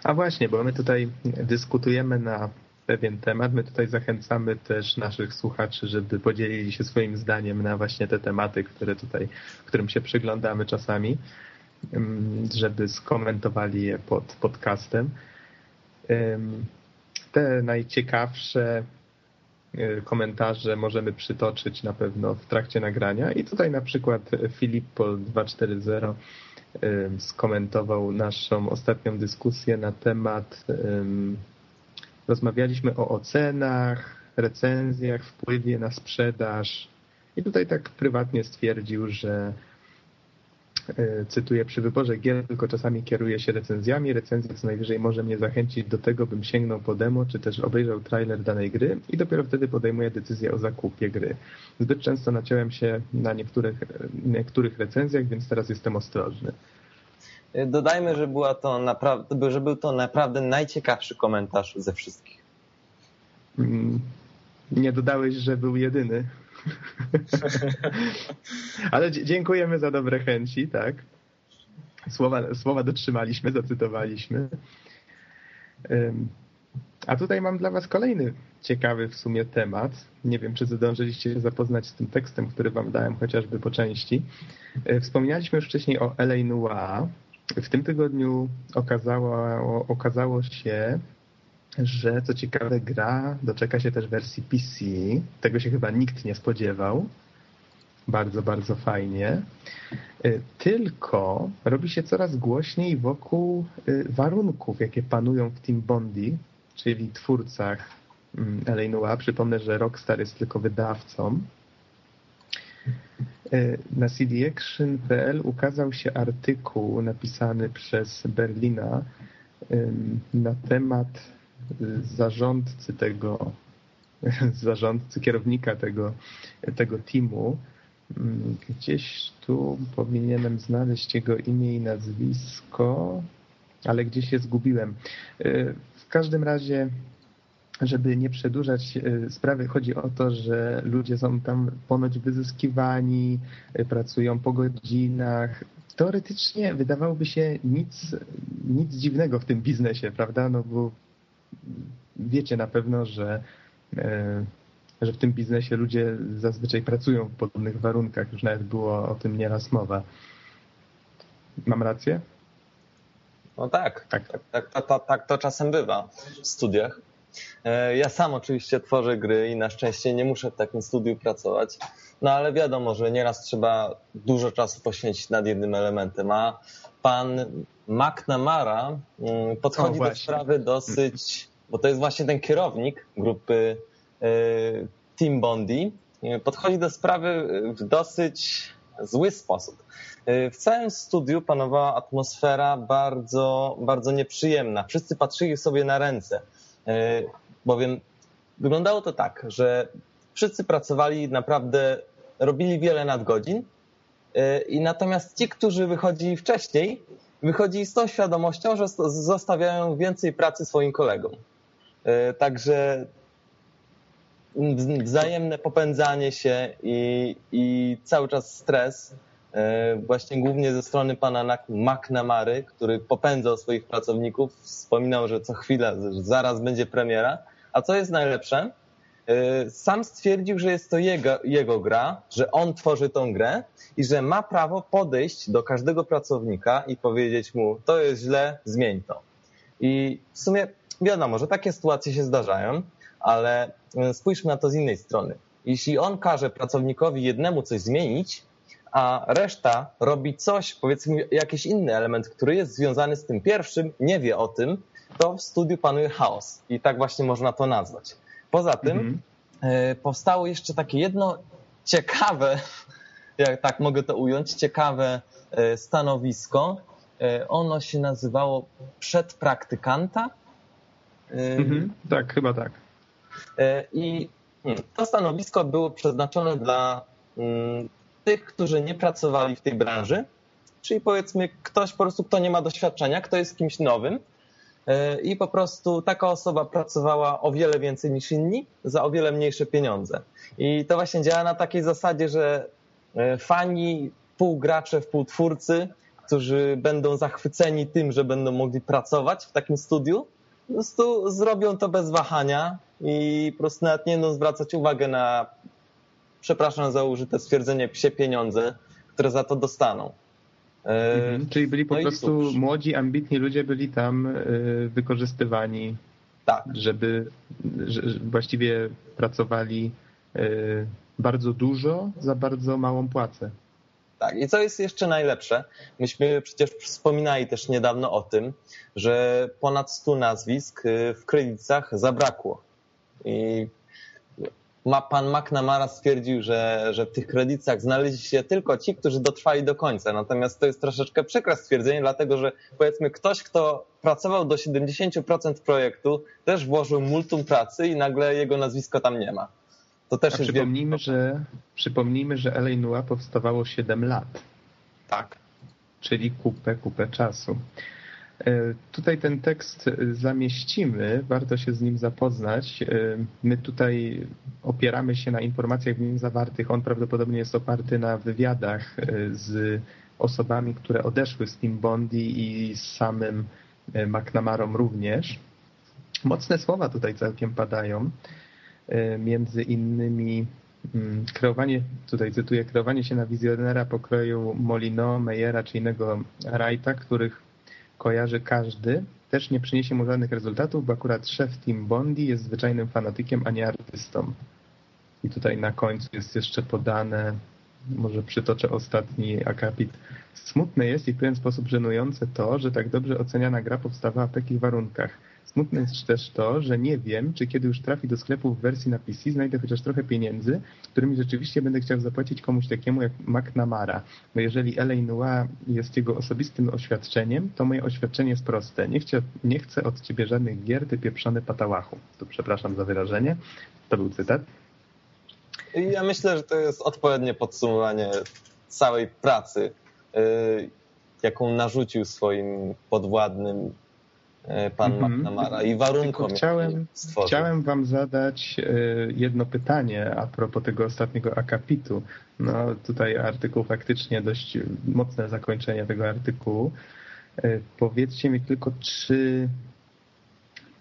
A właśnie, bo my tutaj dyskutujemy na pewien temat. My tutaj zachęcamy też naszych słuchaczy, żeby podzielili się swoim zdaniem na właśnie te tematy, które tutaj, którym się przyglądamy czasami, żeby skomentowali je pod podcastem. Te najciekawsze e, komentarze możemy przytoczyć na pewno w trakcie nagrania. I tutaj na przykład Filippo 240 skomentował naszą ostatnią dyskusję na temat rozmawialiśmy o ocenach, recenzjach, wpływie na sprzedaż. I tutaj tak prywatnie stwierdził, że cytuję, przy wyborze gier tylko czasami kieruję się recenzjami. Recenzja co najwyżej może mnie zachęcić do tego, bym sięgnął po demo, czy też obejrzał trailer danej gry i dopiero wtedy podejmuję decyzję o zakupie gry. Zbyt często naciąłem się na niektórych, niektórych recenzjach, więc teraz jestem ostrożny. Dodajmy, że, była to naprawdę, że był to naprawdę najciekawszy komentarz ze wszystkich. Mm, nie dodałeś, że był jedyny. Ale dziękujemy za dobre chęci, tak. Słowa, słowa dotrzymaliśmy, zacytowaliśmy. A tutaj mam dla Was kolejny ciekawy w sumie temat. Nie wiem, czy zdążyliście się zapoznać z tym tekstem, który Wam dałem chociażby po części. E, wspomnieliśmy już wcześniej o L.A. Noir, w tym tygodniu okazało, okazało się, że co ciekawe gra doczeka się też wersji PC. Tego się chyba nikt nie spodziewał. Bardzo, bardzo fajnie. Y, tylko robi się coraz głośniej wokół y, warunków, jakie panują w Team Bondi, czyli twórcach mm, L.A. Przypomnę, że Rockstar jest tylko wydawcą. E, na cdaction.pl ukazał się artykuł napisany przez Berlina na temat y, zarządcy tego, zarządcy, kierownika tego, tego teamu. Gdzieś tu powinienem znaleźć jego imię i nazwisko, ale gdzieś je zgubiłem. E, w każdym razie żeby nie przedłużać e, sprawy, chodzi o to, że ludzie są tam ponoć wyzyskiwani, e, pracują po godzinach. Teoretycznie wydawałoby się nic, nic dziwnego w tym biznesie, prawda? No bo wiecie na pewno, że, e, że w tym biznesie ludzie zazwyczaj pracują w podobnych warunkach. Już nawet było o tym nieraz mowa. Mam rację? No tak, tak, tak, tak, tak, tak, tak to czasem bywa w studiach. E, ja sam oczywiście tworzę gry i na szczęście nie muszę w takim studiu pracować. No ale wiadomo, że nieraz trzeba dużo czasu poświęcić nad jednym elementem. A pan McNamara mm, podchodzi do sprawy dosyć, bo to jest właśnie ten kierownik grupy e, Team Bondi, e, podchodzi do sprawy w dosyć zły sposób. W całym studiu panowała atmosfera bardzo, bardzo nieprzyjemna. Wszyscy patrzyli sobie na ręce. E, bowiem wyglądało to tak, że wszyscy pracowali naprawdę, robili wiele nadgodzin e, i natomiast ci, którzy wychodzili wcześniej, wychodzili z tą świadomością, że zostawiają więcej pracy swoim kolegom. E, także wzajemne popędzanie się i, i cały czas stres E, właśnie głównie ze strony pana McNamary, który popędzał swoich pracowników, wspominał, że co chwilę, że zaraz będzie premiera. A co jest najlepsze? E, sam stwierdził, że jest to jego, jego gra, że on tworzy tą grę i że ma prawo podejść do każdego pracownika i powiedzieć mu, to jest źle, zmień to. I w sumie wiadomo, że takie sytuacje się zdarzają, ale e, spójrzmy na to z innej strony. Jeśli on każe pracownikowi jednemu coś zmienić, a reszta robi coś, powiedzmy jakiś inny element, który jest związany z tym pierwszym, nie wie o tym, to w studiu panuje chaos. I tak właśnie można to nazwać. Poza tym mhm. E, powstało jeszcze takie jedno ciekawe, jak tak mogę to ująć, ciekawe e, stanowisko. E, ono się nazywało przedpraktykanta. Mhm, tak, chyba tak. I to stanowisko było przeznaczone dla mm, tych, którzy nie pracowali w tej branży, czyli powiedzmy ktoś po prostu, kto nie ma doświadczenia, kto jest kimś nowym i po prostu taka osoba pracowała o wiele więcej niż inni za o wiele mniejsze pieniądze. I to właśnie działa na takiej zasadzie, że e, fani półgracze, wpółtwórcy, którzy będą zachwyceni tym, że będą mogli pracować w takim studiu, po prostu zrobią to bez wahania i po prostu nawet nie będą zwracać uwagi na, przepraszam za użyte stwierdzenie, psie pieniądze, które za to dostaną. Mhm, czyli byli po no prostu młodzi, ambitni ludzie byli tam wykorzystywani, tak. żeby że właściwie pracowali bardzo dużo za bardzo małą płacę. Tak, i co jest jeszcze najlepsze, myśmy przecież wspominali też niedawno o tym, że ponad 100 nazwisk w kredytach zabrakło. I ma, pan McNamara stwierdził, że, że w tych kredytach znaleźli się tylko ci, którzy dotrwali do końca. Natomiast to jest troszeczkę przykre stwierdzenie, dlatego że powiedzmy ktoś, kto pracował do 70% projektu, też włożył multum pracy i nagle jego nazwisko tam nie ma. To też A jest przypomnijmy, że, przypomnijmy, że L.A. Noir powstawało 7 lat. Tak. Czyli kupę, kupę czasu. E, tutaj ten tekst zamieścimy, warto się z nim zapoznać. E, my tutaj opieramy się na informacjach w nim zawartych. On prawdopodobnie jest oparty na wywiadach e, z osobami, które odeszły z Team Bondi i z samym McNamarą również. Mocne słowa tutaj całkiem padają. Między innymi mm, kreowanie, tutaj cytuję, kreowanie się na wizjonera pokroju Molino, Meyera czy innego Wrighta, których kojarzy każdy, też nie przyniesie mu żadnych rezultatów, bo akurat szef Team Bondi jest zwyczajnym fanatykiem, a nie artystą. I tutaj na końcu jest jeszcze podane, może przytoczę ostatni akapit. Smutne jest i w pewien sposób żenujące to, że tak dobrze oceniana gra powstawała w takich warunkach. Smutne jest też to, że nie wiem, czy kiedy już trafi do sklepu w wersji na PC, znajdę chociaż trochę pieniędzy, którymi rzeczywiście będę chciał zapłacić komuś takiemu jak McNamara. Bo jeżeli L.A. Noir jest jego osobistym oświadczeniem, to moje oświadczenie jest proste. Nie, chcę, nie chcę od ciebie żadnych gier, ty pieprzony patałachu. Tu przepraszam za wyrażenie. To był cytat. Ja myślę, że to jest odpowiednie podsumowanie całej pracy, y, jaką narzucił swoim podwładnym pan mm. McNamara i warunkom. Chciałem, chciałem wam zadać e, jedno pytanie a propos tego ostatniego akapitu. No tutaj artykuł faktycznie dość mocne zakończenie tego artykułu. E, powiedzcie mi tylko, czy,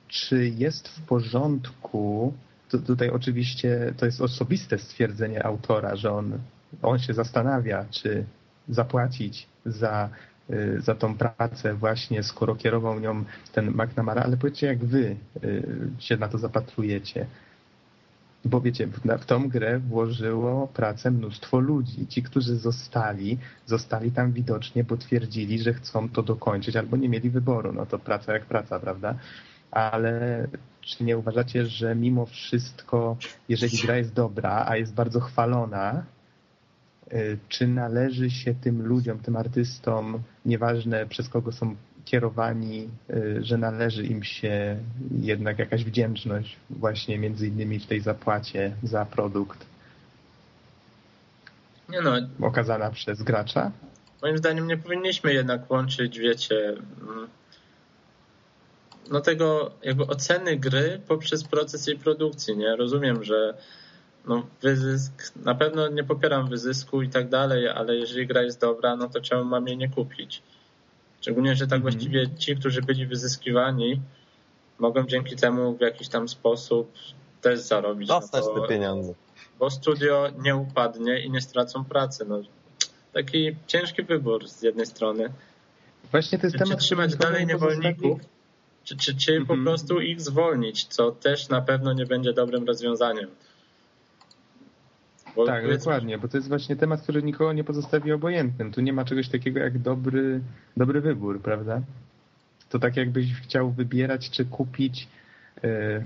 czy jest w porządku, to tutaj oczywiście to jest osobiste stwierdzenie autora, że on, on się zastanawia, czy zapłacić za za tą pracę właśnie, skoro kierował nią ten McNamara, ale powiedzcie, jak wy y, się na to zapatrujecie. Bo wiecie, w tą grę włożyło pracę mnóstwo ludzi. Ci, którzy zostali, zostali tam widocznie, bo twierdzili, że chcą to dokończyć albo nie mieli wyboru. No to praca jak praca, prawda? Ale czy nie uważacie, że mimo wszystko, jeżeli gra jest dobra, a jest bardzo chwalona, czy należy się tym ludziom, tym artystom, nieważne przez kogo są kierowani, e, że należy im się jednak jakaś wdzięczność właśnie między innymi w tej zapłacie za produkt nie no, okazana przez gracza? Moim zdaniem nie powinniśmy jednak łączyć, wiecie, mm, no tego jakby oceny gry poprzez proces jej produkcji, nie? Rozumiem, że no wyzysk, na pewno nie popieram wyzysku i tak dalej, ale jeżeli gra jest dobra, no to czemu mam jej nie kupić? Szczególnie, że tak mm. właściwie ci, którzy byli wyzyskiwani, mogą dzięki temu w jakiś tam sposób też zarobić. Dostać no te pieniądze. Bo studio nie upadnie i nie stracą pracy. No, taki ciężki wybór z jednej strony. Właśnie to jest czy, temat, czy trzymać dalej niewolników, czy, czy, czy mm -hmm. po mhm. prostu ich zwolnić, co też na pewno nie będzie dobrym rozwiązaniem. Bo tak, dokładnie, bo to jest właśnie temat, który nikogo nie pozostawi obojętnym. Tu nie ma czegoś takiego jak dobry, dobry wybór, prawda? To tak jakbyś chciał wybierać, czy kupić, e,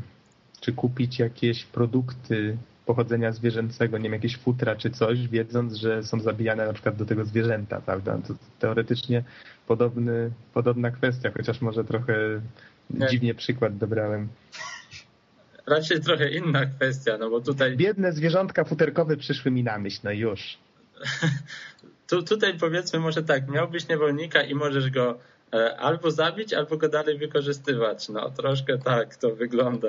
czy kupić jakieś produkty pochodzenia zwierzęcego, nie wiem, jakieś futra czy coś, wiedząc, że są zabijane na przykład do tego zwierzęta, prawda? To teoretycznie podobny, podobna kwestia, chociaż może trochę nie. dziwnie przykład dobrałem raczej trochę inna kwestia, no bo tutaj... Biedne zwierzątka futerkowe przyszły mi na myśl, no już. tu, tutaj powiedzmy może tak, miałbyś niewolnika i możesz go e, albo zabić, albo go dalej wykorzystywać. No troszkę tak to wygląda.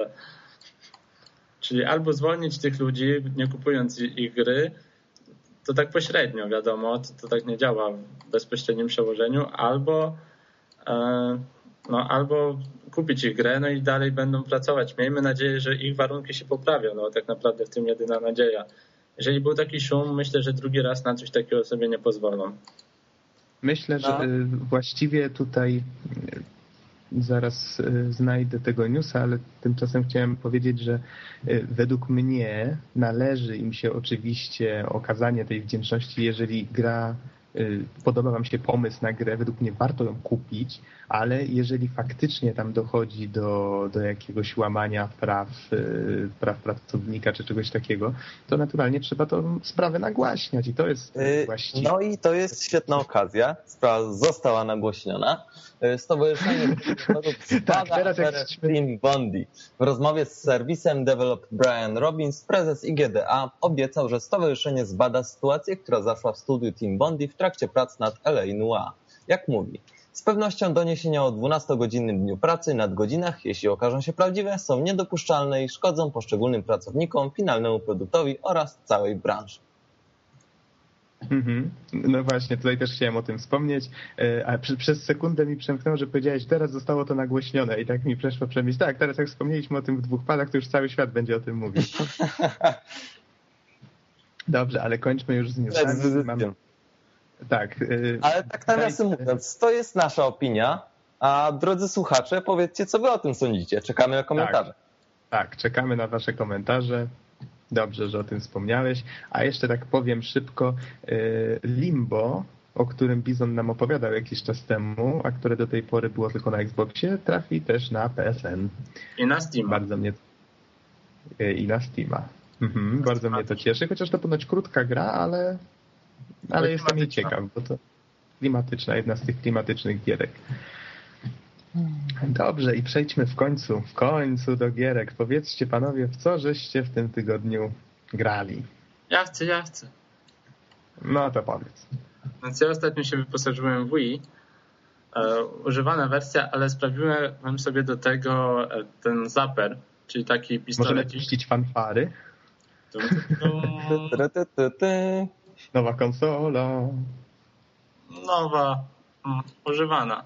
Czyli albo zwolnić tych ludzi, nie kupując ich gry, to tak pośrednio, wiadomo, to, to tak nie działa w bezpośrednim przełożeniu, albo e, no, albo kupić ich grę, no i dalej będą pracować. Miejmy nadzieję, że ich warunki się poprawią, no tak naprawdę w tym jedyna nadzieja. Jeżeli był taki szum, myślę, że drugi raz na coś takiego sobie nie pozwolą. Myślę, że no. Y, właściwie tutaj y, zaraz y, znajdę tego newsa, ale tymczasem chciałem powiedzieć, że według mnie należy im się oczywiście okazanie tej wdzięczności, jeżeli gra podoba wam się pomysł na grę, według mnie warto ją kupić, ale jeżeli faktycznie tam dochodzi do, do jakiegoś łamania praw, y, praw pracownika czy czegoś takiego, to naturalnie trzeba tą sprawę nagłaśniać i to jest y, właściwe. No i to jest świetna okazja. Sprawa została nagłośniona. Stowarzyszenie tak, teraz Team Bondi. W rozmowie z serwisem Develop Brian Robbins, prezes IGDA obiecał, że stowarzyszenie zbada sytuację, która zaszła w studiu Team Bondi w trakcie prac nad LA Noir. Jak mówi, z pewnością doniesienia o 12-godzinnym dniu pracy nad godzinach, jeśli okażą się prawdziwe, są niedopuszczalne i szkodzą poszczególnym pracownikom, finalnemu produktowi oraz całej branży. Mhm. No właśnie, tutaj też chciałem o tym wspomnieć, e, a przez sekundę mi przemknęło, że powiedziałeś, teraz zostało to nagłośnione i tak mi przeszło przemyśl. Tak, teraz jak wspomnieliśmy o tym w dwóch padach, to już cały świat będzie o tym mówił. Dobrze, ale kończmy już z newsami. Mam... Tak. Y, Ale tak nawiasem mówiąc, to jest nasza opinia, a drodzy słuchacze, powiedzcie, co wy o tym sądzicie. Czekamy na komentarze. Tak, tak czekamy na wasze komentarze. Dobrze, że o tym wspomniałeś. A jeszcze tak powiem szybko, y, Limbo, o którym Bizon nam opowiadał jakiś czas temu, a które do tej pory było tylko na Xboxie, trafi też na PSN. I na Steam. Bardzo mnie... Y, I na Steama. Mhm, bardzo mnie to cieszy, chociaż to ponoć krótka gra, ale ale jestem jej ciekaw, bo to klimatyczna, jedna z tych klimatycznych gierek. Dobrze, i przejdźmy w końcu, w końcu do gierek. Powiedzcie panowie, w co żeście w tym tygodniu grali? Ja chcę, ja chcę. No to powiedz. Więc ja ostatnio się wyposażyłem w Wii. E, używana wersja, ale sprawiłem sobie do tego e, ten zapper, czyli taki pistolet. Możemy puścić fanfary? Nowa konsola. Nowa, mm, używana.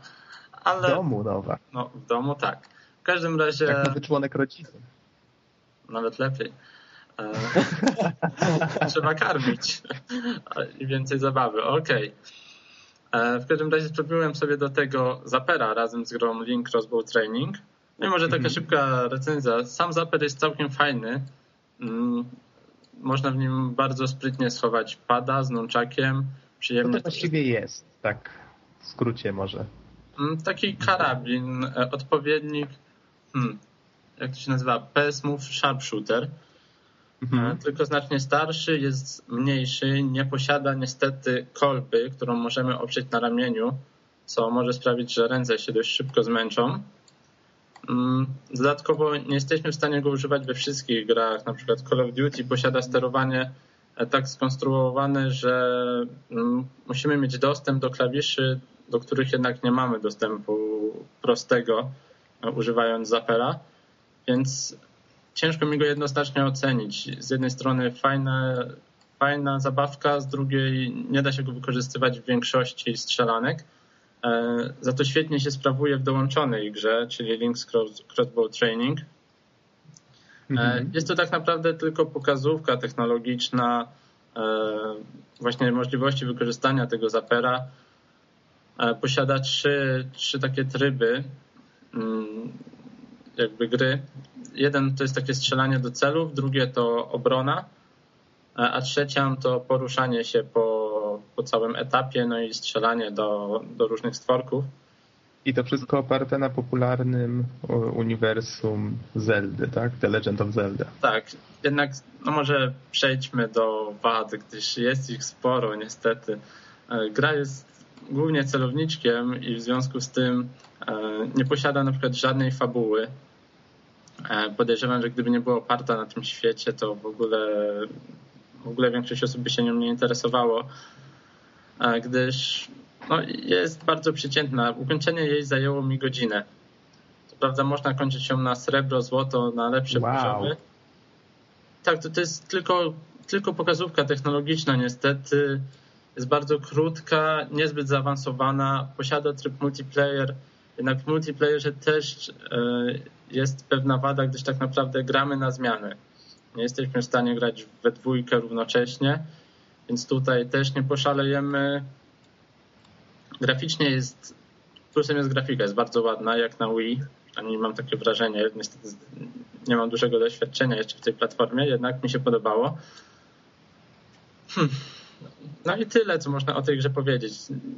Ale, w domu nowa. No, w domu tak. W każdym razie... Jak nowy członek rodziny. Nawet lepiej. E, trzeba karmić. I więcej zabawy. Okej. Okay. E, w każdym razie zrobiłem sobie do tego Zapera razem z grą Link Crossbow Training. No i może taka mhm. szybka recenzja. Sam Zaper jest całkiem fajny. Można w nim bardzo sprytnie schować pada z nączakiem. Przyjemnie to właściwie jest, tak w skrócie może. Mm, taki karabin, e, odpowiednik, hmm, jak to się nazywa, PS Move Sharpshooter. Mhm. E, tylko znacznie starszy, jest mniejszy, nie posiada niestety kolby, którą możemy oprzeć na ramieniu, co może sprawić, że ręce się dość szybko zmęczą. Mm, dodatkowo nie jesteśmy w stanie go używać we wszystkich grach. Na przykład Call of Duty posiada sterowanie e, tak skonstruowane, że mm, musimy mieć dostęp do klawiszy, do których jednak nie mamy dostępu prostego, e, używając Zapera. Więc ciężko mi go jednoznacznie ocenić. Z jednej strony fajna zabawka, z drugiej nie da się go wykorzystywać w większości strzelanek. E, za to świetnie się sprawuje w dołączonej grze, czyli Link's Crossbow Training. E, mhm. Jest to tak naprawdę tylko pokazówka technologiczna, e, właśnie możliwości wykorzystania tego zapera. Posiada trzy, trzy takie tryby mm, jakby gry. Jeden to jest takie strzelanie do celów, drugie to obrona, a trzecią to poruszanie się po po całym etapie, no i strzelanie do, do różnych stworków. I to wszystko oparte na popularnym uniwersum Zeldy, tak? The Legend of Zelda. Tak, jednak no może przejdźmy do wad, gdyż jest ich sporo niestety. E, gra jest głównie celowniczkiem i w związku z tym e, nie posiada na przykład żadnej fabuły. E, podejrzewam, że gdyby nie była oparta na tym świecie, to w ogóle, w ogóle większość osób by się nią nie interesowało gdyż no, jest bardzo przeciętna. Ukończenie jej zajęło mi godzinę. Co prawda można kończyć ją na srebro, złoto, na lepsze wow. poziomy. Tak, to, to jest tylko tylko pokazówka technologiczna niestety. Jest bardzo krótka, niezbyt zaawansowana, posiada tryb multiplayer, jednak w multiplayerze też e, jest pewna wada, gdyż tak naprawdę gramy na zmiany. Nie jesteśmy w stanie grać we dwójkę równocześnie, więc tutaj też nie poszalejemy. Graficznie jest, plusem jest grafika, jest bardzo ładna, jak na Wii. Ani mam takie wrażenie, niestety nie mam dużego doświadczenia jeszcze w tej platformie, jednak mi się podobało. Hmm. No i tyle, co można o tej grze powiedzieć.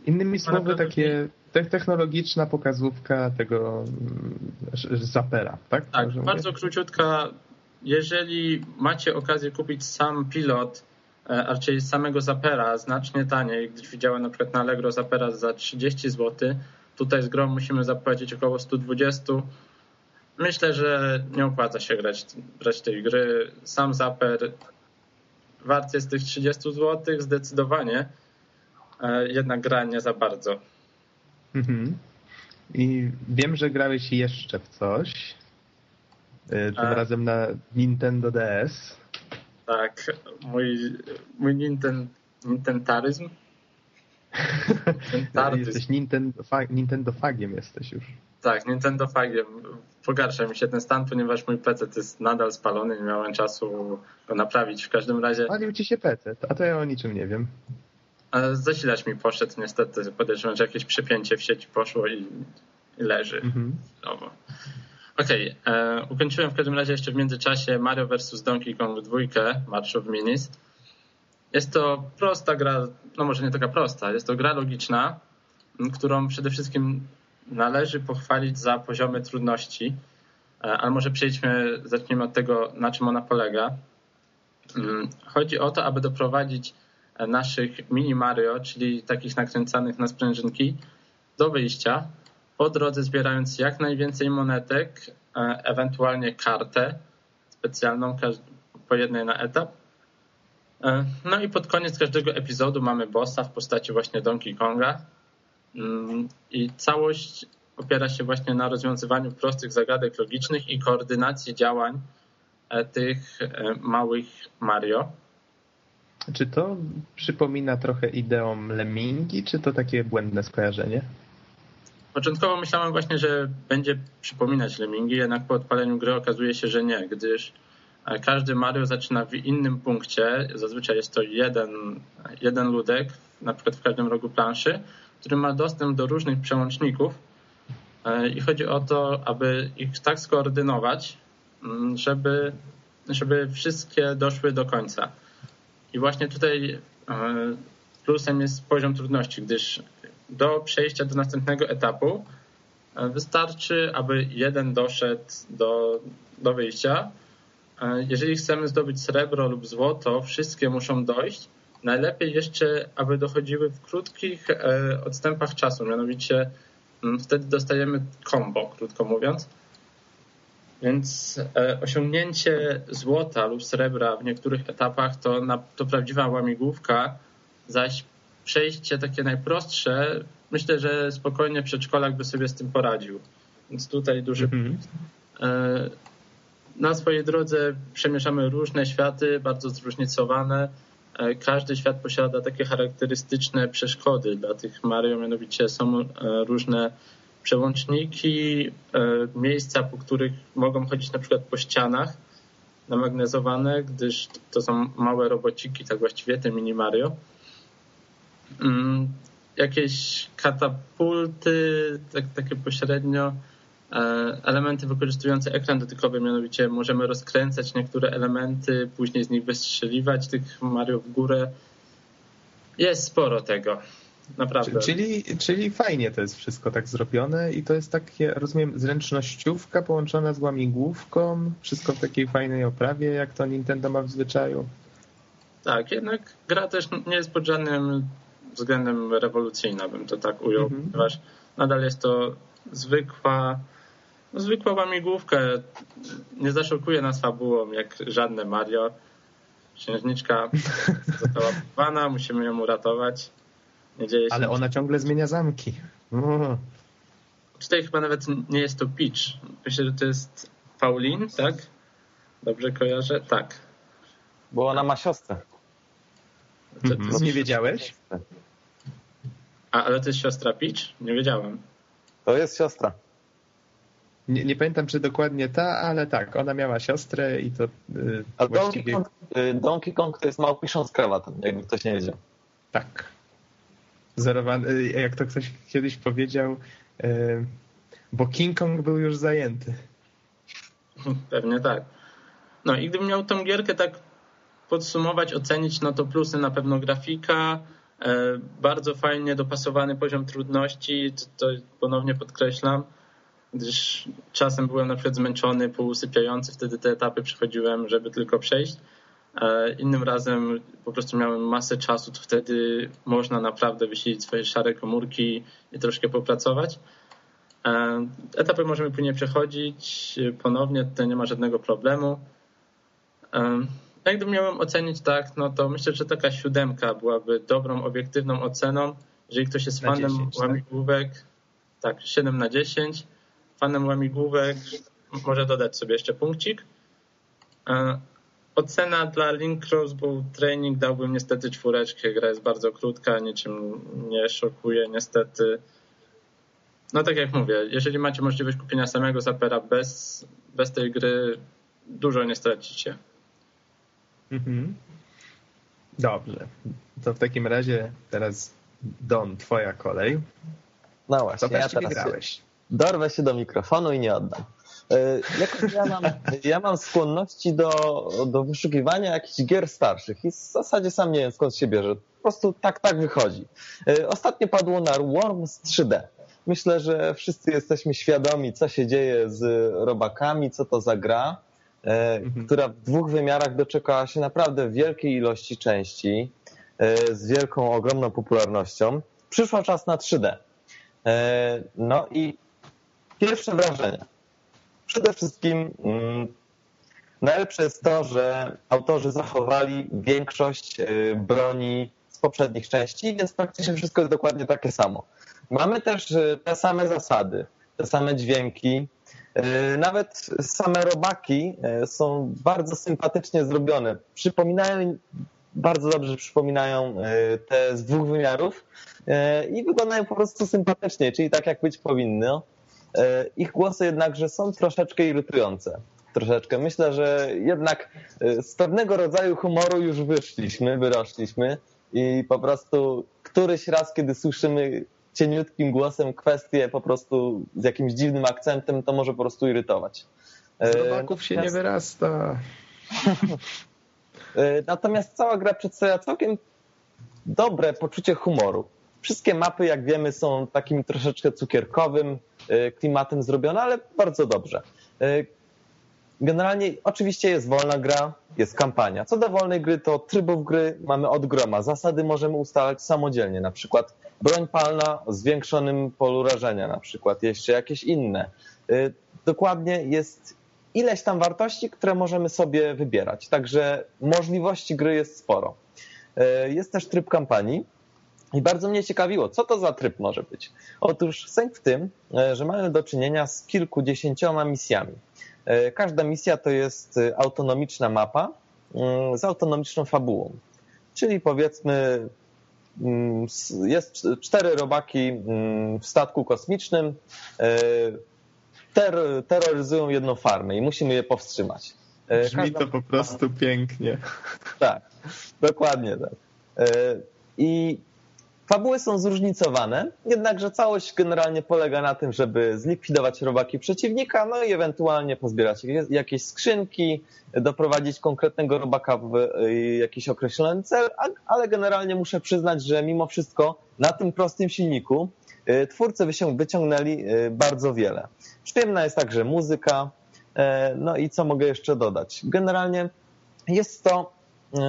Innymi słowy, takie technologiczna pokazówka tego mm, Zapera, tak? Tak, bardzo mówię? króciutka. Jeżeli macie okazję kupić sam pilot, a raczej samego Zapera znacznie taniej, gdyż widziałem na przykład na Allegro Zapera za 30 zł, tutaj z grą musimy zapłacić około 120 Myślę, że nie opłaca się grać, grać tej gry. Sam Zaper wart jest tych 30 zł zdecydowanie, e, jednak gra nie za bardzo. Mhm. I wiem, że grałeś jeszcze w coś. E, tym A... razem na Nintendo DS. Tak, mój, mój Ninten, Nintentaryzm. jesteś Nintendo, Nintendo fagiem jesteś już. Tak, Nintendo fagiem. Pogarsza mi się ten stan, ponieważ mój PC jest nadal spalony, nie miałem czasu go naprawić. W każdym razie... Palił ci się PC, a to ja o niczym nie wiem. Zasilacz mi poszedł niestety. Podejrzewam, że jakieś przepięcie w sieci poszło i, leży. Mhm. Okej, okay. E, ukończyłem w każdym razie jeszcze w międzyczasie Mario vs. Donkey Kong 2, March of Minis. Jest to prosta gra, no może nie taka prosta, jest to gra logiczna, którą przede wszystkim należy pochwalić za poziomy trudności, e, ale może przejdźmy, zacznijmy od tego, na czym ona polega. Mm, chodzi o to, aby doprowadzić e, naszych mini Mario, czyli takich nakręcanych na sprężynki, do wyjścia, po drodze zbierając jak najwięcej monetek, e, ewentualnie kartę specjalną po jednej na etap. No i pod koniec każdego epizodu mamy bossa w postaci właśnie Donkey Konga, Mm, I całość opiera się właśnie na rozwiązywaniu prostych zagadek logicznych i koordynacji działań e, tych e, małych Mario. Czy to przypomina trochę ideą Lemmingi, czy to takie błędne skojarzenie? Początkowo myślałem właśnie, że będzie przypominać Lemmingi, jednak po odpaleniu gry okazuje się, że nie, gdyż e, każdy Mario zaczyna w innym punkcie. Zazwyczaj jest to jeden, jeden ludek, na przykład w każdym rogu planszy, który ma dostęp do różnych przełączników e, i chodzi o to, aby ich tak skoordynować, mm, żeby, żeby wszystkie doszły do końca. I właśnie tutaj e, plusem jest poziom trudności, gdyż do przejścia do następnego etapu e, wystarczy, aby jeden doszedł do, do wyjścia. Jeżeli chcemy zdobyć srebro lub złoto, wszystkie muszą dojść Najlepiej jeszcze, aby dochodziły w krótkich e, odstępach czasu, mianowicie mm, wtedy dostajemy combo, krótko mówiąc. Więc e, osiągnięcie złota lub srebra w niektórych etapach to, to prawdziwa łamigłówka, zaś przejście takie najprostsze, myślę, że spokojnie przedszkolak by sobie z tym poradził. Więc tutaj duży mm -hmm. Na swojej drodze przemieszamy różne światy, bardzo zróżnicowane. E, każdy świat posiada takie charakterystyczne przeszkody dla tych Mario, mianowicie są e, różne przełączniki, miejsca, po których mogą chodzić na przykład po ścianach namagnezowane, gdyż to są małe robociki, tak właściwie te mini Mario. Mm, jakieś katapulty, tak, takie pośrednio E, elementy wykorzystujące ekran dotykowy, mianowicie możemy rozkręcać niektóre elementy, później z nich wystrzeliwać tych Mario w górę. Jest sporo tego. Naprawdę. Czyli, czyli fajnie to jest wszystko tak zrobione i to jest takie, rozumiem, zręcznościówka połączona z łamigłówką, wszystko w takiej fajnej oprawie, jak to Nintendo ma w zwyczaju. Tak, jednak gra też nie jest pod żadnym względem rewolucyjna, bym to tak ujął, mhm. ponieważ nadal jest to zwykła no, zwykła łamigłówka. Nie zaszokuje nas fabułą jak żadne Mario. Księżniczka została porwana, musimy ją uratować. Nie dzieje się Ale ona ciągle zmienia zamki. O. Tutaj chyba nawet nie jest to Peach. Myślę, że to jest Pauline, tak? Dobrze kojarzę? Tak. bo ona ma siostrę. To, to mhm. nie wiedziałeś? A, ale to jest siostra Peach? Nie wiedziałem. To jest siostra. Nie, nie, pamiętam, czy dokładnie ta, ale tak, ona miała siostrę i to yy, A właściwie... Donkey Kong, y, Donkey Kong to jest małpiszon z krawatem, jakby ktoś nie wiedział. Tak. Zerowany, y, jak to ktoś kiedyś powiedział, yy, bo King Kong był już zajęty. Pewnie tak. No i gdybym miał tą gierkę tak podsumować, ocenić, no to plusy na pewno grafika, bardzo fajnie dopasowany poziom trudności, to ponownie podkreślam, gdyż czasem byłem na przykład zmęczony, półusypiający, wtedy te etapy przechodziłem, żeby tylko przejść. E, innym razem po prostu miałem masę czasu, to wtedy można naprawdę wysilić swoje szare komórki i troszkę popracować. E, etapy możemy później przechodzić ponownie, tutaj nie ma żadnego problemu. Jak gdybym miałem ocenić tak, no to myślę, że taka siódemka byłaby dobrą, obiektywną oceną. Jeżeli ktoś jest fanem 10, tak? łamigłówek, tak? tak, 7 na 10. Fanem łamigłówek może dodać sobie jeszcze punkcik. E, ocena dla Link Crossbow Training dałbym niestety czwóreczkę. Gra jest bardzo krótka, niczym nie szokuje niestety. No tak jak mówię, jeżeli macie możliwość kupienia samego Zapera bez, bez tej gry, dużo nie stracicie. Mhm. Dobrze. To w takim razie teraz Don, twoja kolej. No właśnie, Co ja teraz grałeś? dorwę się do mikrofonu i nie oddam. E, jakoś ja mam, ja mam skłonności do, do wyszukiwania jakichś gier starszych i w zasadzie sam nie wiem skąd się bierze. Po prostu tak, tak wychodzi. E, ostatnio padło na Worms 3D. Myślę, że wszyscy jesteśmy świadomi, co się dzieje z robakami, co to za gra. E, mhm. która w dwóch wymiarach doczekała się naprawdę wielkiej ilości części e, z wielką, ogromną popularnością. Przyszło czas na 3D. E, no i pierwsze wrażenia. Przede wszystkim mm, najlepsze jest to, że autorzy zachowali większość broni z poprzednich części, więc praktycznie wszystko jest dokładnie takie samo. Mamy też te same zasady, te same dźwięki, nawet same robaki e, są bardzo sympatycznie zrobione. Przypominają, bardzo dobrze przypominają e, te z dwóch wymiarów i wyglądają po prostu sympatycznie, czyli tak jak być powinno. Ich głosy jednakże są troszeczkę irytujące. Troszeczkę. Myślę, że jednak z pewnego rodzaju humoru już wyszliśmy, wyrośliśmy i po prostu któryś raz, kiedy słyszymy cieniutkim głosem kwestie po prostu z jakimś dziwnym akcentem, to może po prostu irytować. Z robaków się nie wyrasta. E, natomiast cała gra przedstawia całkiem dobre poczucie humoru. Wszystkie mapy, jak wiemy, są takim troszeczkę cukierkowym e, klimatem zrobione, ale bardzo dobrze. E, generalnie oczywiście jest wolna gra, jest kampania. Co do wolnej gry, to trybów gry mamy od groma. Zasady możemy ustalać samodzielnie, na przykład broń palna o zwiększonym polu rażenia na przykład, jeszcze jakieś inne. Y, dokładnie jest ileś tam wartości, które możemy sobie wybierać. Także możliwości gry jest sporo. Y, jest też tryb kampanii. I bardzo mnie ciekawiło, co to za tryb może być. Otóż sęk w tym, y, że mamy do czynienia z kilkudziesięcioma misjami. Każda misja to jest autonomiczna mapa z autonomiczną fabułą. Czyli powiedzmy jest cztery robaki mm, w statku kosmicznym, e, ter terroryzują jedną farmę i musimy je powstrzymać. E, Brzmi Każda... to po prostu pięknie. Tak, dokładnie tak. E, I Fabuły są zróżnicowane, jednakże całość generalnie polega na tym, żeby zlikwidować robaki przeciwnika, no i ewentualnie pozbierać jakieś skrzynki, doprowadzić konkretnego robaka w y, jakiś określony cel, ale generalnie muszę przyznać, że mimo wszystko na tym prostym silniku y, twórcy wyciągnęli y, bardzo wiele. Przyjemna jest także muzyka, no i co mogę jeszcze dodać? Generalnie jest to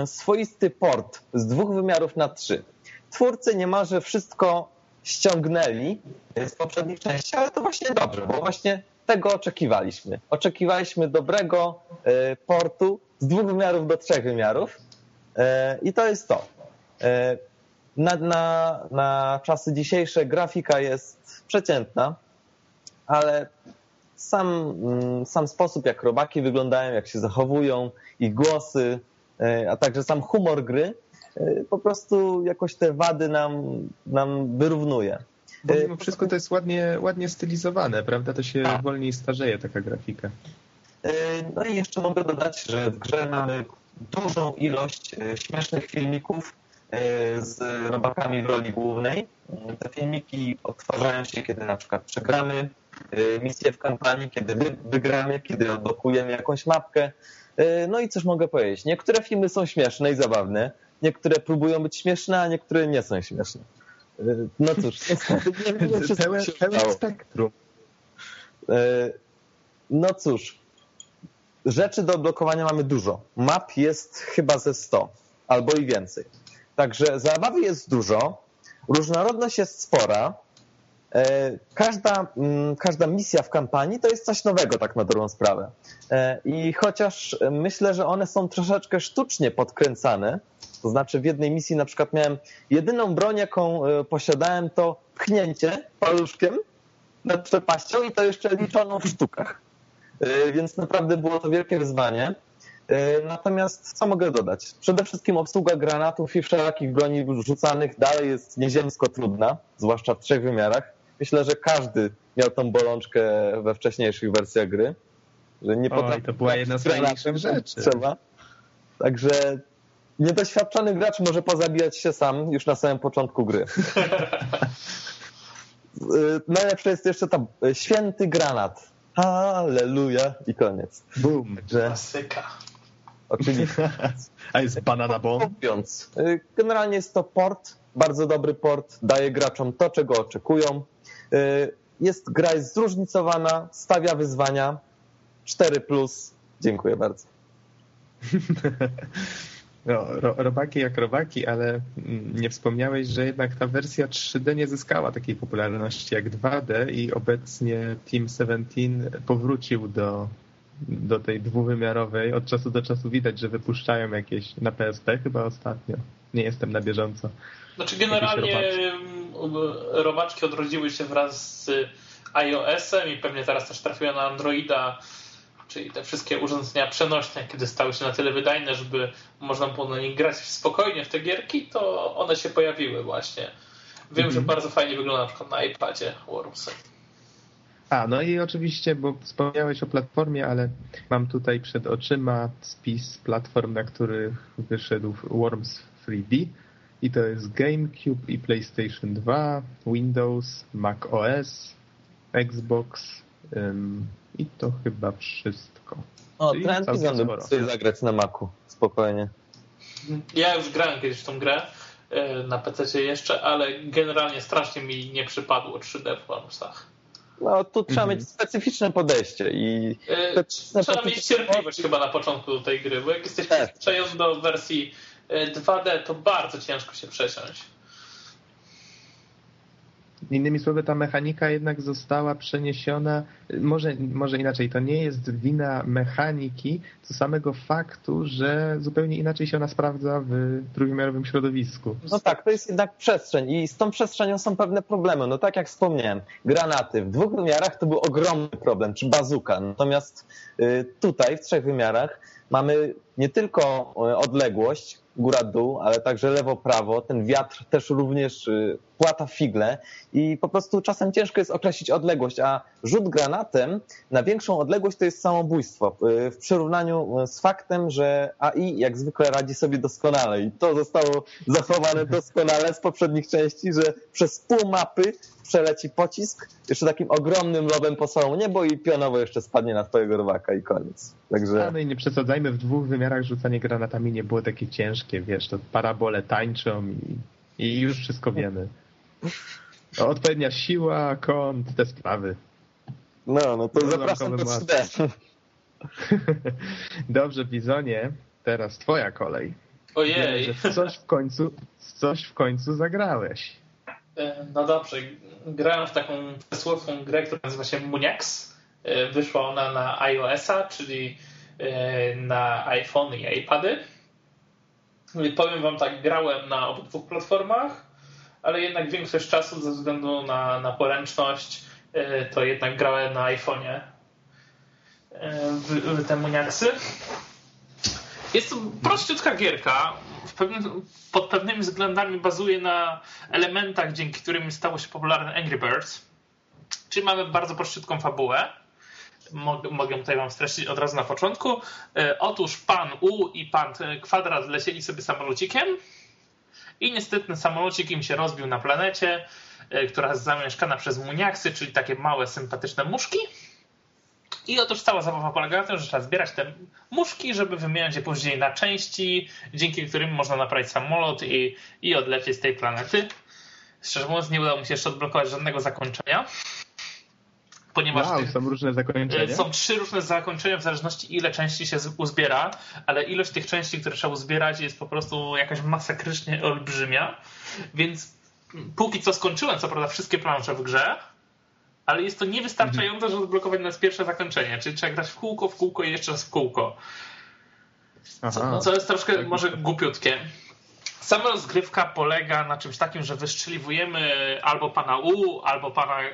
swoisty port z dwóch wymiarów na trzy twórcy niemalże wszystko ściągnęli z poprzednich części, ale to właśnie dobrze, bo właśnie tego oczekiwaliśmy. Oczekiwaliśmy dobrego e, portu z dwóch wymiarów do trzech wymiarów e, i to jest to. E, na, na, na czasy dzisiejsze grafika jest przeciętna, ale sam, mm, sam sposób, jak robaki wyglądają, jak się zachowują, ich głosy, a także sam humor gry po prostu jakoś te wady nam, nam wyrównuje. Bo mimo wszystko to jest ładnie, ładnie stylizowane, prawda? To się A. wolniej starzeje taka grafika. No i jeszcze mogę dodać, że w grze mamy dużą ilość śmiesznych filmików z robakami w roli głównej. Te filmiki odtwarzają się, kiedy na przykład przegramy misję w kampanii, kiedy wygramy, kiedy odblokujemy jakąś mapkę. No i coś mogę powiedzieć. Niektóre filmy są śmieszne i zabawne, niektóre próbują być śmieszne, a niektóre nie są śmieszne. No cóż, niestety nie wiem, pełen, pełen spektrum. No cóż, rzeczy do odblokowania mamy dużo. Map jest chyba ze 100 albo i więcej. Także zabawy jest dużo, różnorodność jest spora. E, każda, mm, każda misja w kampanii to jest coś nowego, tak na dobrą sprawę. I chociaż myślę, że one są troszeczkę sztucznie podkręcane, to znaczy w jednej misji na przykład miałem jedyną broń, jaką e, posiadałem, to pchnięcie paluszkiem nad przepaścią i to jeszcze liczoną w sztukach. Więc naprawdę było to wielkie wyzwanie. E, natomiast co mogę dodać? Przede wszystkim obsługa granatów i wszelakich broni rzucanych dalej jest nieziemsko trudna, zwłaszcza w trzech wymiarach. Myślę, że każdy miał tą bolączkę we wcześniejszych wersjach gry. Że nie Oj, to była jedna z najlepszych rzeczy. Trzeba. Także niedoświadczony gracz może pozabijać się sam już na samym początku gry. E, najlepsze jest jeszcze tam e, święty granat. Halleluja i koniec. Boom. Klasyka. Oczywiście. A jest banana bomb? Mówiąc, y, generalnie jest to port, bardzo dobry port, daje graczom to, czego oczekują. Y, jest gra jest zróżnicowana, stawia wyzwania. 4 plus. Dziękuję bardzo. No, ro, robaki jak robaki, ale mm, nie wspomniałeś, że jednak ta wersja 3D nie zyskała takiej popularności jak 2D i obecnie Team 17 powrócił do do tej dwuwymiarowej. Od czasu do czasu widać, że wypuszczają jakieś na PSP chyba ostatnio. Nie jestem na bieżąco. Znaczy generalnie robaczki odrodziły się wraz z iOS-em i pewnie teraz też trafiły na Androida, czyli te wszystkie urządzenia przenośne, kiedy stały się na tyle wydajne, żeby można było na nich grać spokojnie w te gierki, to one się pojawiły właśnie. Wiem, mm -hmm. że mhm. bardzo fajnie wygląda na przykład na iPadzie Wormsy. A, no i oczywiście, bo wspomniałeś o platformie, ale mam tutaj przed oczyma spis platform, na których wyszedł Worms 3D i to jest GameCube i PlayStation 2, Windows, Mac OS, Xbox i to chyba wszystko. O, trend sobie zagrać na Macu, spokojnie. Ja już grałem kiedyś w tą grę e, na PC jeszcze, ale generalnie strasznie mi nie przypadło 3D w Wormsach. No tu trzeba mhm. mieć specyficzne podejście i... Yy, trzeba mieć cierpliwość chyba na początku do tej gry, bo jak jesteś tak. przyzwyczajony do wersji 2D, e, to bardzo ciężko się przesiąść. Innymi słowy, ta mechanika jednak została przeniesiona, może, może inaczej, to nie jest wina mechaniki, co samego faktu, że zupełnie inaczej się ona sprawdza w trójwymiarowym środowisku. No tak, to jest jednak przestrzeń i z tą przestrzenią są pewne problemy. No tak jak wspomniałem, granaty w dwóch wymiarach to był ogromny problem, czy bazuka. Natomiast y, tutaj w trzech wymiarach mamy nie tylko y, odległość, góra-dół, ale także lewo-prawo. Ten wiatr też również y, płata figle i po prostu czasem ciężko jest określić odległość, a rzut granatem na większą odległość to jest samobójstwo y, w przyrównaniu z faktem, że AI jak zwykle radzi sobie doskonale i to zostało zachowane doskonale z poprzednich części, że przez pół mapy przeleci pocisk jeszcze takim ogromnym lobem po samą niebo i pionowo jeszcze spadnie na twojego rowaka i koniec. Także... A no i nie przesadzajmy, w dwóch wymiarach rzucanie granatami nie było takie ciężkie, wiesz, to parabole tańczą i, i już wszystko wiemy. Odpowiednia siła, kąt, te sprawy. No, no to no, zapraszam do 3D. Dobrze, Bizonie, teraz twoja kolej. Ojej. Wiem, coś w końcu, coś w końcu zagrałeś. E, no dobrze, grałem w taką przysłowiową grę, która nazywa się Muniax. E, wyszła ona na iOS-a, czyli e, na iPhone i iPady. Powiem wam tak, grałem na obydwu platformach, ale jednak większość czasu ze względu na, na poręczność to jednak grałem na iPhone'ie w, w te Muniaxy. Jest to prościutka gierka. Pewnym, pod pewnymi względami bazuje na elementach, dzięki którym stało się popularne Angry Birds. Czyli mamy bardzo prościutką fabułę. Mogę tutaj wam streścić od razu na początku. E, otóż pan U i pan Kwadrat lecieli sobie samolocikiem i niestety samolocik im się rozbił na planecie, e, która jest zamieszkana przez muniaksy, czyli takie małe, sympatyczne muszki. I otóż cała zabawa polega na tym, że trzeba zbierać te muszki, żeby wymieniać je później na części, dzięki którym można naprawić samolot i, i odlecieć z tej planety. Szczerze mówiąc, nie udało mi się jeszcze odblokować żadnego zakończenia. Ponieważ wow, są różne zakończenia. Są trzy różne zakończenia w zależności ile części się uzbiera, ale ilość tych części, które trzeba uzbierać jest po prostu jakaś masakrycznie olbrzymia. Więc póki co skończyłem, co prawda, wszystkie plansze w grze, ale jest to niewystarczające, żeby odblokować nas pierwsze zakończenie. Czyli trzeba grać w kółko, w kółko i jeszcze raz w kółko. Co, co jest troszkę tak może głupiutkie. Sama rozgrywka polega na czymś takim, że wystrzeliwujemy albo pana U, albo pana yy,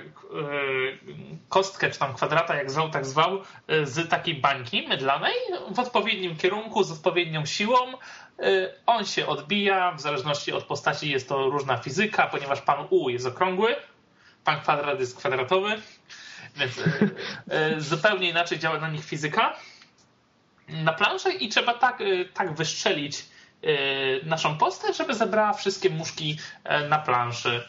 kostkę, czy tam kwadrata, jak zwał, tak zwał, yy, z takiej bańki mydlanej w odpowiednim kierunku, z odpowiednią siłą. Yy, on się odbija, w zależności od postaci jest to różna fizyka, ponieważ pan U jest okrągły, pan kwadrat jest kwadratowy, więc zupełnie inaczej działa na nich fizyka na planszę i trzeba tak, tak wystrzelić naszą postać, żeby zebrała wszystkie muszki e, na planszy.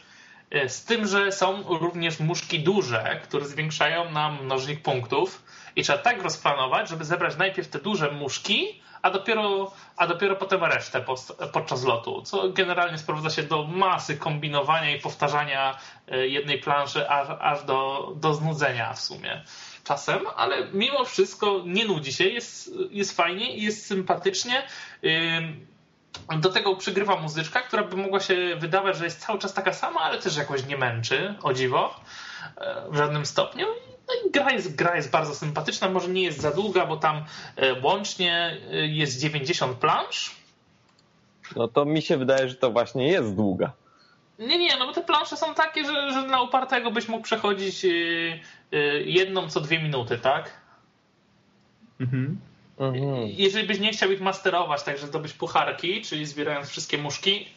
E, z tym, że są również muszki duże, które zwiększają nam mnożnik punktów i trzeba tak rozplanować, żeby zebrać najpierw te duże muszki, a dopiero, a dopiero potem resztę podczas lotu, co generalnie sprowadza się do masy kombinowania i powtarzania e, jednej planszy aż, aż do, do znudzenia w sumie czasem, ale mimo wszystko nie nudzi się, jest, jest fajnie i jest sympatycznie. Do tego przygrywa muzyczka, która by mogła się wydawać, że jest cały czas taka sama, ale też jakoś nie męczy, o dziwo, e, w żadnym stopniu. No i gra jest, gra jest bardzo sympatyczna, może nie jest za długa, bo tam e, łącznie e, jest 90 plansz. No to mi się wydaje, że to właśnie jest długa. Nie, nie, no bo te plansze są takie, że, że dla upartego byś mógł przechodzić jedną co dwie minuty, tak? Mhm. Mhm. Jeżeli byś nie chciał ich masterować, tak że zdobyć pucharki, czyli zbierając wszystkie muszki,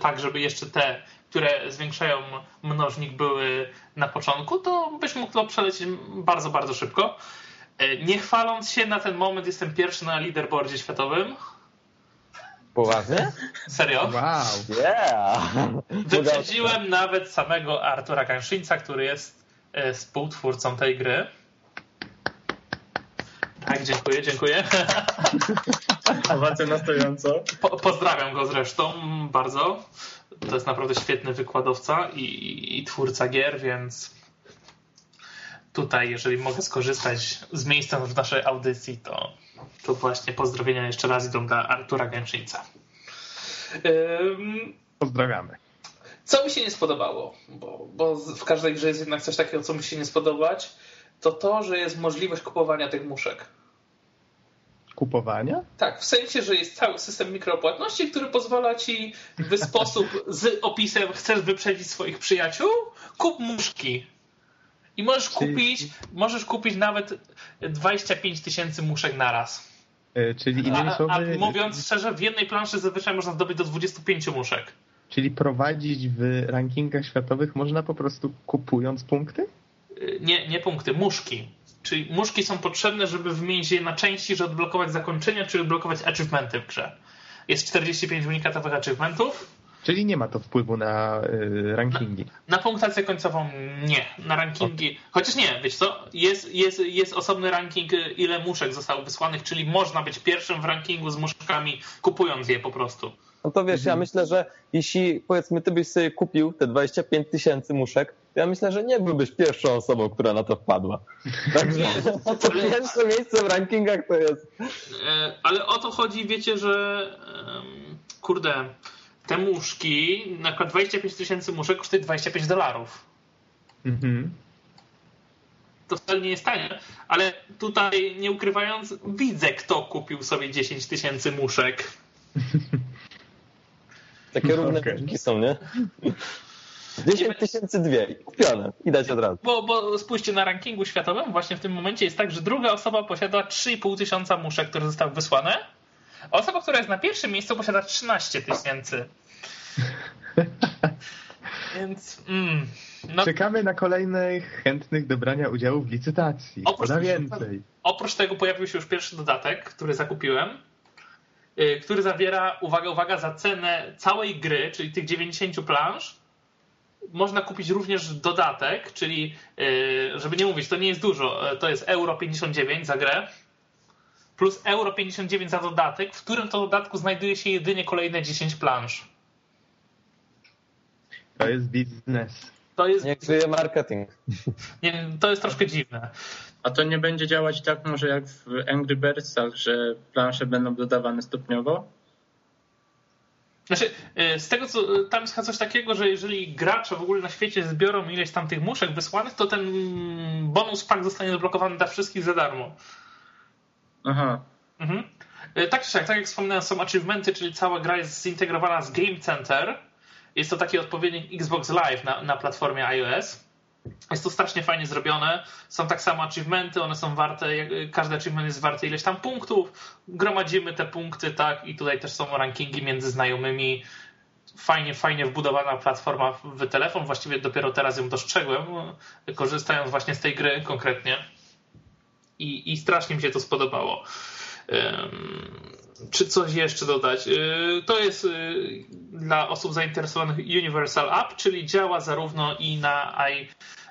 tak żeby jeszcze te, które zwiększają mnożnik były na początku, to byś mógł to przelecieć bardzo, bardzo szybko. Y, nie chwaląc się, na ten moment jestem pierwszy na leaderboardzie światowym. Poważnie? Serio? Wow. Yeah. Wyprzedziłem nawet samego Artura Ganszyńca, który jest y, współtwórcą tej gry. Tak, dziękuję, dziękuję. Owacje na stojąco. Po, pozdrawiam go zresztą bardzo. To jest naprawdę świetny wykładowca i, i twórca gier, więc tutaj, jeżeli mogę skorzystać z miejsca w naszej audycji, to, to właśnie pozdrowienia jeszcze raz idą dla Artura Gęszyńca. Pozdrawiamy. Co mi się nie spodobało, bo, bo w każdej grze jest jednak coś takiego, co mi się nie spodobać, to to, że jest możliwość kupowania tych muszek kupowania? Tak, w sensie, że jest cały system mikropłatności, który pozwala ci w sposób z opisem chcesz wyprzedzić swoich przyjaciół, kup muszki. I możesz czyli... kupić, możesz kupić nawet 25 tysięcy muszek na raz. Yy, czyli innymi słowy... A, a mówiąc szczerze, w jednej planszy zazwyczaj można zdobyć do 25 muszek. Czyli prowadzić w rankingach światowych można po prostu kupując punkty? E, nie, nie punkty, muszki. Czyli muszki są potrzebne, żeby wymienić je na części, żeby odblokować zakończenia, czy odblokować achievementy w grze. Jest 45 unikatowych achievementów. Czyli nie ma to wpływu na y, rankingi. Na, na, punktację końcową nie. Na rankingi. Chociaż nie, wiesz co? Jest, jest, jest osobny ranking, ile muszek zostało wysłanych, czyli można być pierwszym w rankingu z muszkami, kupując je po prostu. No to wiesz, ja mhm. myślę, że jeśli powiedzmy ty byś sobie kupił te 25 tysięcy muszek, to ja myślę, że nie byłbyś pierwszą osobą, która na to wpadła. Także to pierwsze miejsce w rankingach to jest. E, ale o to chodzi, wiecie, że kurde, te muszki, na przykład 25 tysięcy muszek kosztuje 25 dolarów. Mhm. To wcale nie jest tanie, ale tutaj nie ukrywając, widzę, kto kupił sobie 10 tysięcy muszek. Takie równe okay. są, nie? 10 tysięcy dwie, kupione, widać od razu. Bo, bo spójrzcie na rankingu światowym, właśnie w tym momencie jest tak, że druga osoba posiada 3,5 tysiąca muszek, które zostały wysłane Osoba, która jest na pierwszym miejscu posiada 13 tysięcy. Więc... Mm, no. Czekamy na kolejnych chętnych do brania udziału w licytacji. Oprócz, Poda więcej. Oprócz tego pojawił się już pierwszy dodatek, który zakupiłem, który zawiera, uwaga, uwaga, za cenę całej gry, czyli tych 90 planż, można kupić również dodatek, czyli y, żeby nie mówić, to nie jest dużo, to jest euro 59 za grę, plus euro 59 za dodatek, w którym to dodatku znajduje się jedynie kolejne 10 planż. To jest biznes. To jest... Niech żyje marketing. Nie, to jest troszkę dziwne. A to nie będzie działać tak może jak w Angry Birdsach, że plansze będą dodawane stopniowo? Znaczy, y, z tego co tam jest coś takiego, że jeżeli gracze w ogóle na świecie zbiorą ileś tam tych muszek wysłanych, to ten bonus pack zostanie zablokowany dla wszystkich za darmo. Aha. Mhm. Y, tak czy siak, tak jak wspominałem, są achievementy, czyli cała gra jest zintegrowana z Game Center. Jest to taki odpowiednik Xbox Live na, na platformie iOS. Jest to strasznie fajnie zrobione. Są tak samo achievementy, one są warte, każdy achievement jest warty ileś tam punktów. Gromadzimy te punkty, tak, i tutaj też są rankingi między znajomymi. Fajnie, fajnie wbudowana platforma w telefon. Właściwie dopiero teraz ją dostrzegłem, korzystając właśnie z tej gry konkretnie. I, i strasznie mi się to spodobało. Czy coś jeszcze dodać? Y, to jest y, dla osób zainteresowanych Universal App, czyli działa zarówno i na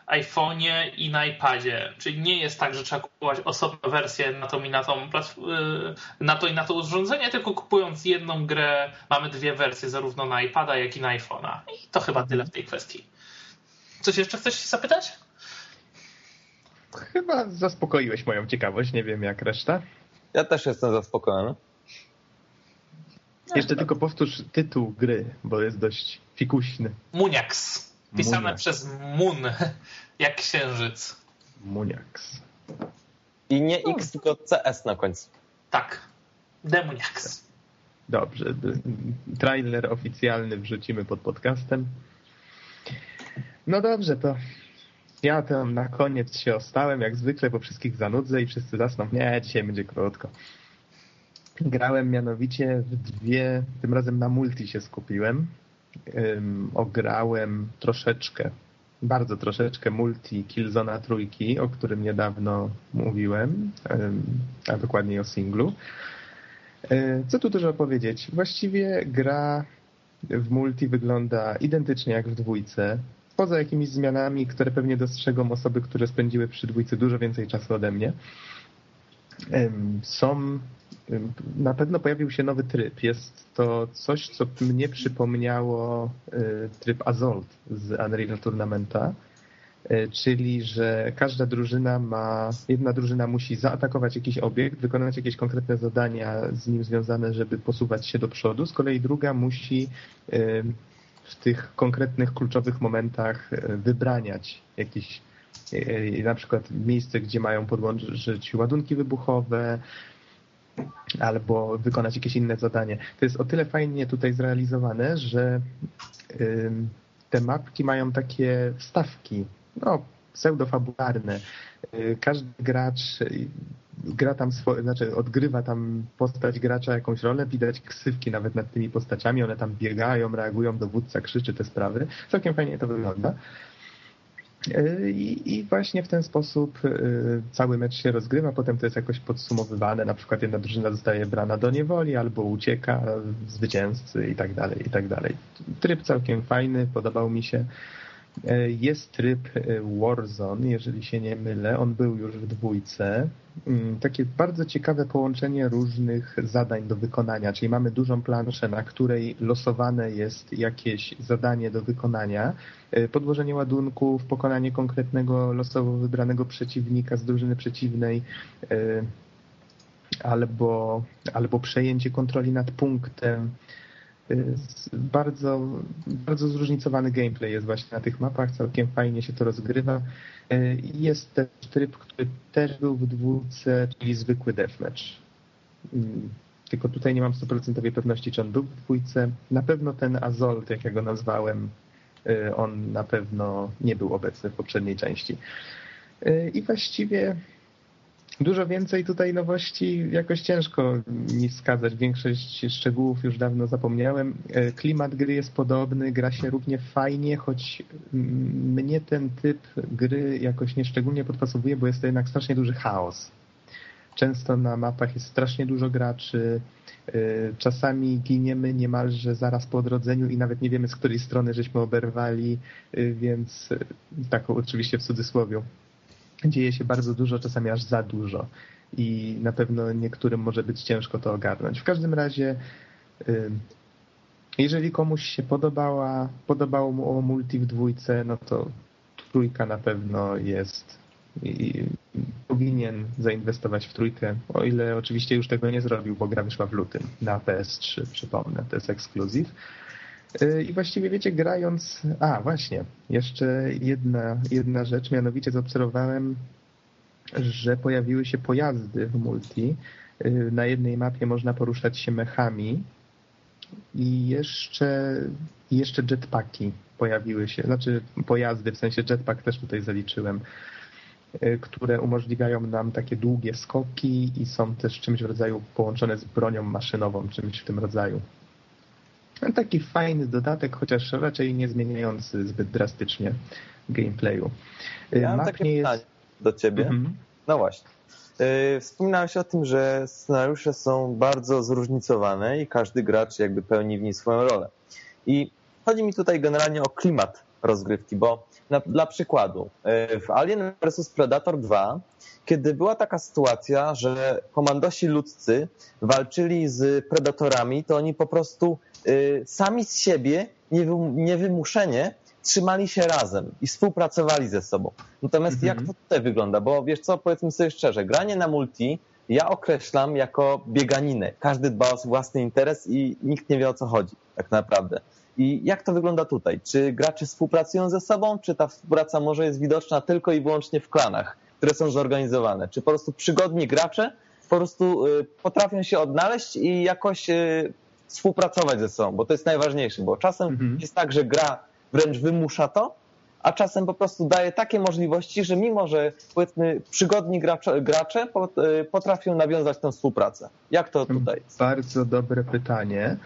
iPhone'ie i na iPadzie. Czyli nie jest tak, że trzeba kupować osobną wersję na to i na, tą, y, na to i na to urządzenie, tylko kupując jedną grę mamy dwie wersje, zarówno na iPada, jak i na iPhone'a. I to chyba tyle w tej kwestii. Coś jeszcze chcesz się zapytać? Chyba zaspokoiłeś moją ciekawość, nie wiem jak reszta. Ja też jestem zaspokojony. Jeszcze tylko powtórz tytuł gry, bo jest dość fikuśny. Muniax. Pisane Muniax. przez Mun, jak księżyc. Muniax. I nie X, tylko CS na końcu. Tak. Demuniax. Dobrze. Trailer oficjalny wrzucimy pod podcastem. No dobrze, to ja tam na koniec się ostałem, jak zwykle, bo wszystkich zanudzę i wszyscy zasną. Nie, dzisiaj będzie krótko. Grałem mianowicie w dwie, tym razem na multi się skupiłem. Um, ograłem troszeczkę, bardzo troszeczkę multi Killzona trójki, o którym niedawno mówiłem, um, a dokładniej o singlu. Um, co tu dużo powiedzieć? Właściwie gra w multi wygląda identycznie jak w dwójce, poza jakimiś zmianami, które pewnie dostrzegą osoby, które spędziły przy dwójce dużo więcej czasu ode mnie. Są na pewno pojawił się nowy tryb. Jest to coś, co mnie przypomniało y, tryb Azolt z Unreal Tournamenta, y, czyli że każda drużyna ma, jedna drużyna musi zaatakować jakiś obiekt, wykonać jakieś konkretne zadania z nim związane, żeby posuwać się do przodu, z kolei druga musi y, w tych konkretnych, kluczowych momentach wybraniać jakieś na przykład miejsce, gdzie mają podłączyć ładunki wybuchowe, albo wykonać jakieś inne zadanie. To jest o tyle fajnie tutaj zrealizowane, że te mapki mają takie wstawki, no, pseudofabularne. Y, każdy gracz y, gra tam swoje, znaczy odgrywa tam postać gracza jakąś rolę, widać ksywki nawet nad tymi postaciami, one tam biegają, reagują, dowódca krzyczy te sprawy. Całkiem fajnie to wygląda. E, I, I, właśnie w ten sposób e, cały mecz się rozgrywa, potem to jest jakoś podsumowywane, na przykład jedna drużyna zostaje brana do niewoli albo ucieka zwycięzcy i tak dalej, i tak dalej. Tryb całkiem fajny, podobał mi się. E, jest tryb e, Warzone, jeżeli się nie mylę. On był już w dwójce. Mm, takie bardzo ciekawe połączenie różnych zadań do wykonania, czyli mamy dużą planszę, na której losowane jest jakieś zadanie do wykonania, e, podłożenie ładunków, pokonanie konkretnego losowo wybranego przeciwnika z drużyny przeciwnej, albo, albo przejęcie kontroli nad punktem, bardzo, bardzo zróżnicowany gameplay jest właśnie na tych mapach, całkiem fajnie się to rozgrywa. Jest też tryb, który też był w dwójce, czyli zwykły deathmatch. Mm, tylko tutaj nie mam stuprocentowej pewności, czy on był w dwójce. Na pewno ten Azolt, jak ja go nazwałem, y, on na pewno nie był obecny w poprzedniej części. Y, I właściwie Dużo więcej tutaj nowości jakoś ciężko mi wskazać. Większość szczegółów już dawno zapomniałem. E, klimat gry jest podobny, gra się równie fajnie, choć mnie ten typ gry jakoś nieszczególnie podpasowuje, bo jest to jednak strasznie duży chaos. Często na mapach jest strasznie dużo graczy, e, czasami giniemy niemalże zaraz po odrodzeniu i nawet nie wiemy z której strony żeśmy oberwali, e, więc tak oczywiście w cudzysłowie dzieje się bardzo dużo, czasami aż za dużo i na pewno niektórym może być ciężko to ogarnąć. W każdym razie jeżeli komuś się podobała, podobało mu o multi w dwójce, no to trójka na pewno jest i powinien zainwestować w trójkę, o ile oczywiście już tego nie zrobił, bo gra wyszła w lutym na PS3, przypomnę, to jest ekskluzyw. Y, I właściwie wiecie, grając... A, właśnie, jeszcze jedna, jedna rzecz, mianowicie zaobserwowałem, że pojawiły się pojazdy w multi. Y, na jednej mapie można poruszać się mechami i jeszcze, jeszcze jetpacki pojawiły się, znaczy pojazdy, w sensie jetpack też tutaj zaliczyłem, y, które umożliwiają nam takie długie skoki i są też czymś w rodzaju połączone z bronią maszynową, czymś w tym rodzaju. Taki fajny dodatek, chociaż raczej nie zmieniający zbyt drastycznie gameplayu. Ja mam takie jest... pytanie do ciebie. Mhm. No właśnie. Y, wspominałeś o tym, że scenariusze są bardzo zróżnicowane i każdy gracz jakby pełni w niej swoją rolę. I chodzi mi tutaj generalnie o klimat rozgrywki, bo na, dla przykładu y, w Alien vs Predator 2, kiedy była taka sytuacja, że komandosi ludzcy walczyli z predatorami, to oni po prostu Y, sami z siebie niewymuszenie trzymali się razem i współpracowali ze sobą. Natomiast jak mhm. to tutaj wygląda? Bo wiesz co, powiedzmy sobie szczerze, granie na multi ja określam jako bieganinę. Każdy dba o własny interes i nikt nie wie o co chodzi tak naprawdę. I jak to wygląda tutaj? Czy gracze współpracują ze sobą, czy ta współpraca może jest widoczna tylko i wyłącznie w klanach, które są zorganizowane? Czy po prostu przygodni gracze po prostu y, potrafią się odnaleźć i jakoś y, współpracować ze sobą, bo to jest najważniejsze, bo czasem mhm. jest tak, że gra wręcz wymusza to, a czasem po prostu daje takie możliwości, że mimo, że powiedzmy przygodni gracze, gracze y, potrafią nawiązać tę współpracę. Jak to tutaj jest? Bardzo dobre pytanie.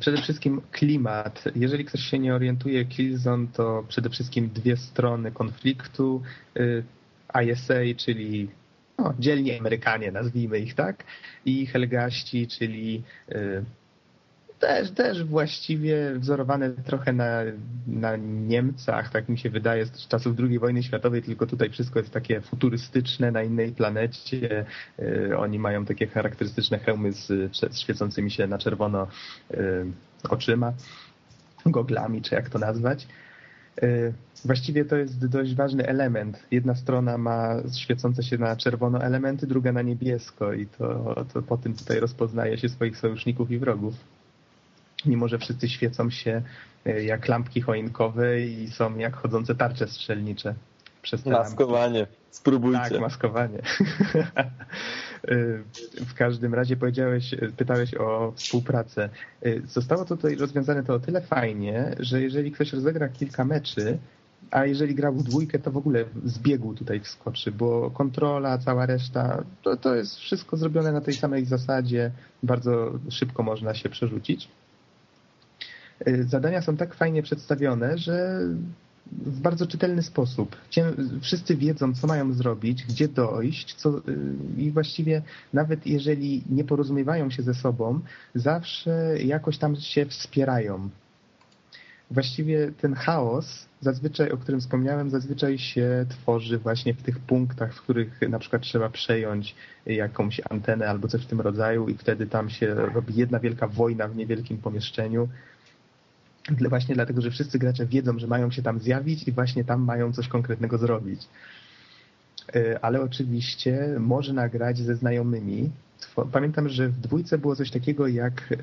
Przede wszystkim klimat. Jeżeli ktoś się nie orientuje, Killzone to przede wszystkim dwie strony konfliktu. Y, ISA, czyli no, dzielni Amerykanie, nazwijmy ich tak, i Helgaści, czyli też, też właściwie wzorowane trochę na, na Niemcach, tak mi się wydaje, z czasów II wojny światowej, tylko tutaj wszystko jest takie futurystyczne, na innej planecie. Y, oni mają takie charakterystyczne hełmy z, z świecącymi się na czerwono y, oczyma, goglami, czy jak to nazwać. Y, właściwie to jest dość ważny element. Jedna strona ma świecące się na czerwono elementy, druga na niebiesko i to, to po tym tutaj rozpoznaje się swoich sojuszników i wrogów mimo że wszyscy świecą się e, jak lampki choinkowe i są jak chodzące tarcze strzelnicze. Przez te maskowanie, lampki. Spróbujcie. Tak, maskowanie. E, w każdym razie powiedziałeś, pytałeś o współpracę. E, zostało tutaj rozwiązane to o tyle fajnie, że jeżeli ktoś rozegra kilka meczy, a jeżeli grał w dwójkę, to w ogóle z biegu tutaj wskoczy, bo kontrola, cała reszta, to, to jest wszystko zrobione na tej samej zasadzie. Bardzo szybko można się przerzucić. Y, zadania są tak fajnie przedstawione, że w bardzo czytelny sposób. Wszyscy wiedzą, co mają zrobić, gdzie dojść co, y, i właściwie nawet jeżeli nie porozumiewają się ze sobą, zawsze jakoś tam się wspierają. Właściwie ten chaos, zazwyczaj, o którym wspomniałem, zazwyczaj się tworzy właśnie w tych punktach, w których na przykład trzeba przejąć jakąś antenę albo coś w tym rodzaju i wtedy tam się robi jedna wielka wojna w niewielkim pomieszczeniu właśnie dlatego, że wszyscy gracze wiedzą, że mają się tam zjawić i właśnie tam mają coś konkretnego zrobić. E, ale oczywiście można grać ze znajomymi. Pamiętam, że w dwójce było coś takiego jak, e,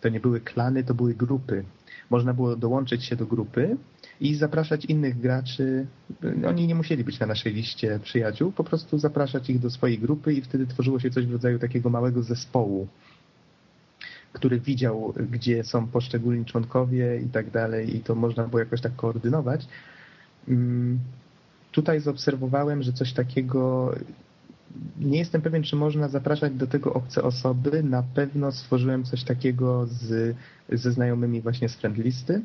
to nie były klany, to były grupy. Można było dołączyć się do grupy i zapraszać innych graczy. Oni nie musieli być na naszej liście przyjaciół, po prostu zapraszać ich do swojej grupy i wtedy tworzyło się coś w rodzaju takiego małego zespołu który widział, gdzie są poszczególni członkowie i tak dalej i to można było jakoś tak koordynować. Mm, tutaj zaobserwowałem, że coś takiego nie jestem pewien, czy można zapraszać do tego obce osoby. Na pewno stworzyłem coś takiego z, ze znajomymi właśnie z friendlisty.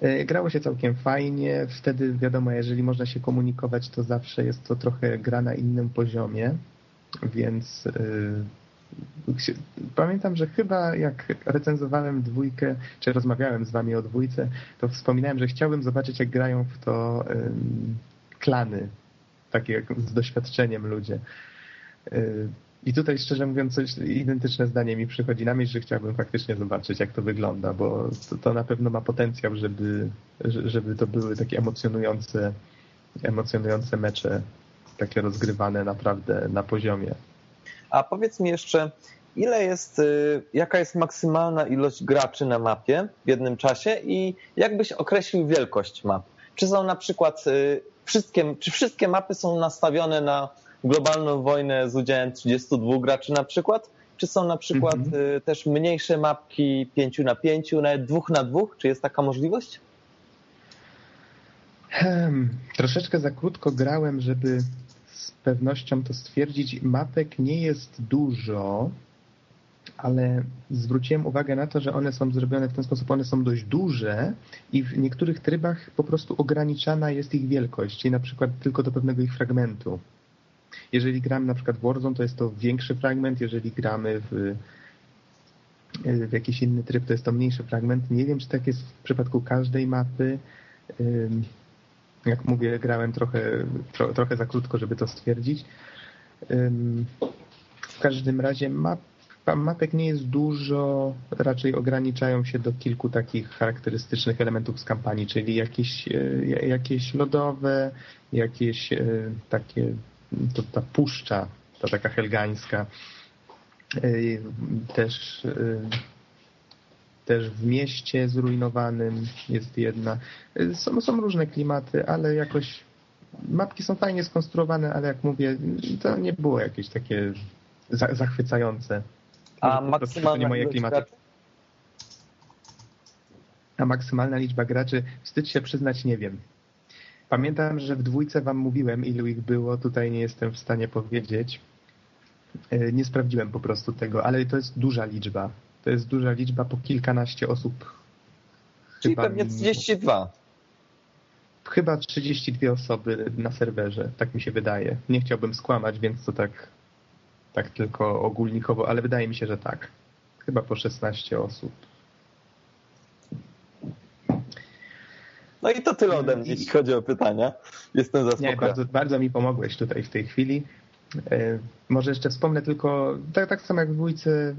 E, grało się całkiem fajnie. Wtedy wiadomo, jeżeli można się komunikować, to zawsze jest to trochę gra na innym poziomie, więc yy, pamiętam, że chyba jak recenzowałem dwójkę, czy rozmawiałem z wami o dwójce, to wspominałem, że chciałbym zobaczyć, jak grają w to yy, klany, takie z doświadczeniem ludzie. Yy, i tutaj szczerze mówiąc coś identyczne zdanie mi przychodzi na myśl, że chciałbym faktycznie zobaczyć jak to wygląda, bo to, to na pewno ma potencjał, żeby, żeby to były takie emocjonujące, emocjonujące mecze, takie rozgrywane naprawdę na poziomie. A powiedz mi jeszcze, ile jest, y, jaka jest maksymalna ilość graczy na mapie w jednym czasie i jak byś określił wielkość map? Czy są na przykład y, wszystkie, czy wszystkie mapy są nastawione na globalną wojnę z udziałem 32 graczy na przykład? Czy są na przykład mhm. Y, też mniejsze mapki 5 na 5, nawet 2 na 2? Czy jest taka możliwość? Hmm, troszeczkę za krótko grałem, żeby z pewnością to stwierdzić. Mapek nie jest dużo, ale zwróciłem uwagę na to, że one są zrobione w ten sposób, one są dość duże i w niektórych trybach po prostu ograniczana jest ich wielkość, czyli na przykład tylko do pewnego ich fragmentu. Jeżeli gramy na przykład w Warzone, to jest to większy fragment, jeżeli gramy w, w jakiś inny tryb, to jest to mniejszy fragment. Nie wiem, czy tak jest w przypadku każdej mapy. Jak mówię, grałem trochę, tro, trochę za krótko, żeby to stwierdzić. W każdym razie map, mapek nie jest dużo, raczej ograniczają się do kilku takich charakterystycznych elementów z kampanii, czyli jakieś, e, jakieś lodowe, jakieś e, takie to ta puszcza, ta taka helgańska, y, też, też w mieście zrujnowanym jest jedna. Są, są różne klimaty, ale jakoś mapki są fajnie skonstruowane, ale jak mówię, to nie było jakieś takie zachwycające. A maksymalna moje klimaty. A maksymalna liczba graczy, wstyd się przyznać, nie wiem. Pamiętam, że w dwójce wam mówiłem, ilu ich było. Tutaj nie jestem w stanie powiedzieć. E, nie sprawdziłem po prostu tego, ale to jest duża liczba. To jest duża liczba po kilkanaście osób. Czyli chyba pewnie 32. Chyba 32 osoby na serwerze, tak mi się wydaje. Nie chciałbym skłamać, więc to tak, tak tylko ogólnikowo, ale wydaje mi się, że tak. Chyba po 16 osób. No i to tyle ode mnie, jeśli chodzi o pytania. Jestem zaspokojony. Nie, bardzo, bardzo mi pomogłeś tutaj w tej chwili. E, może jeszcze wspomnę tylko, tak, tak samo jak w dwójce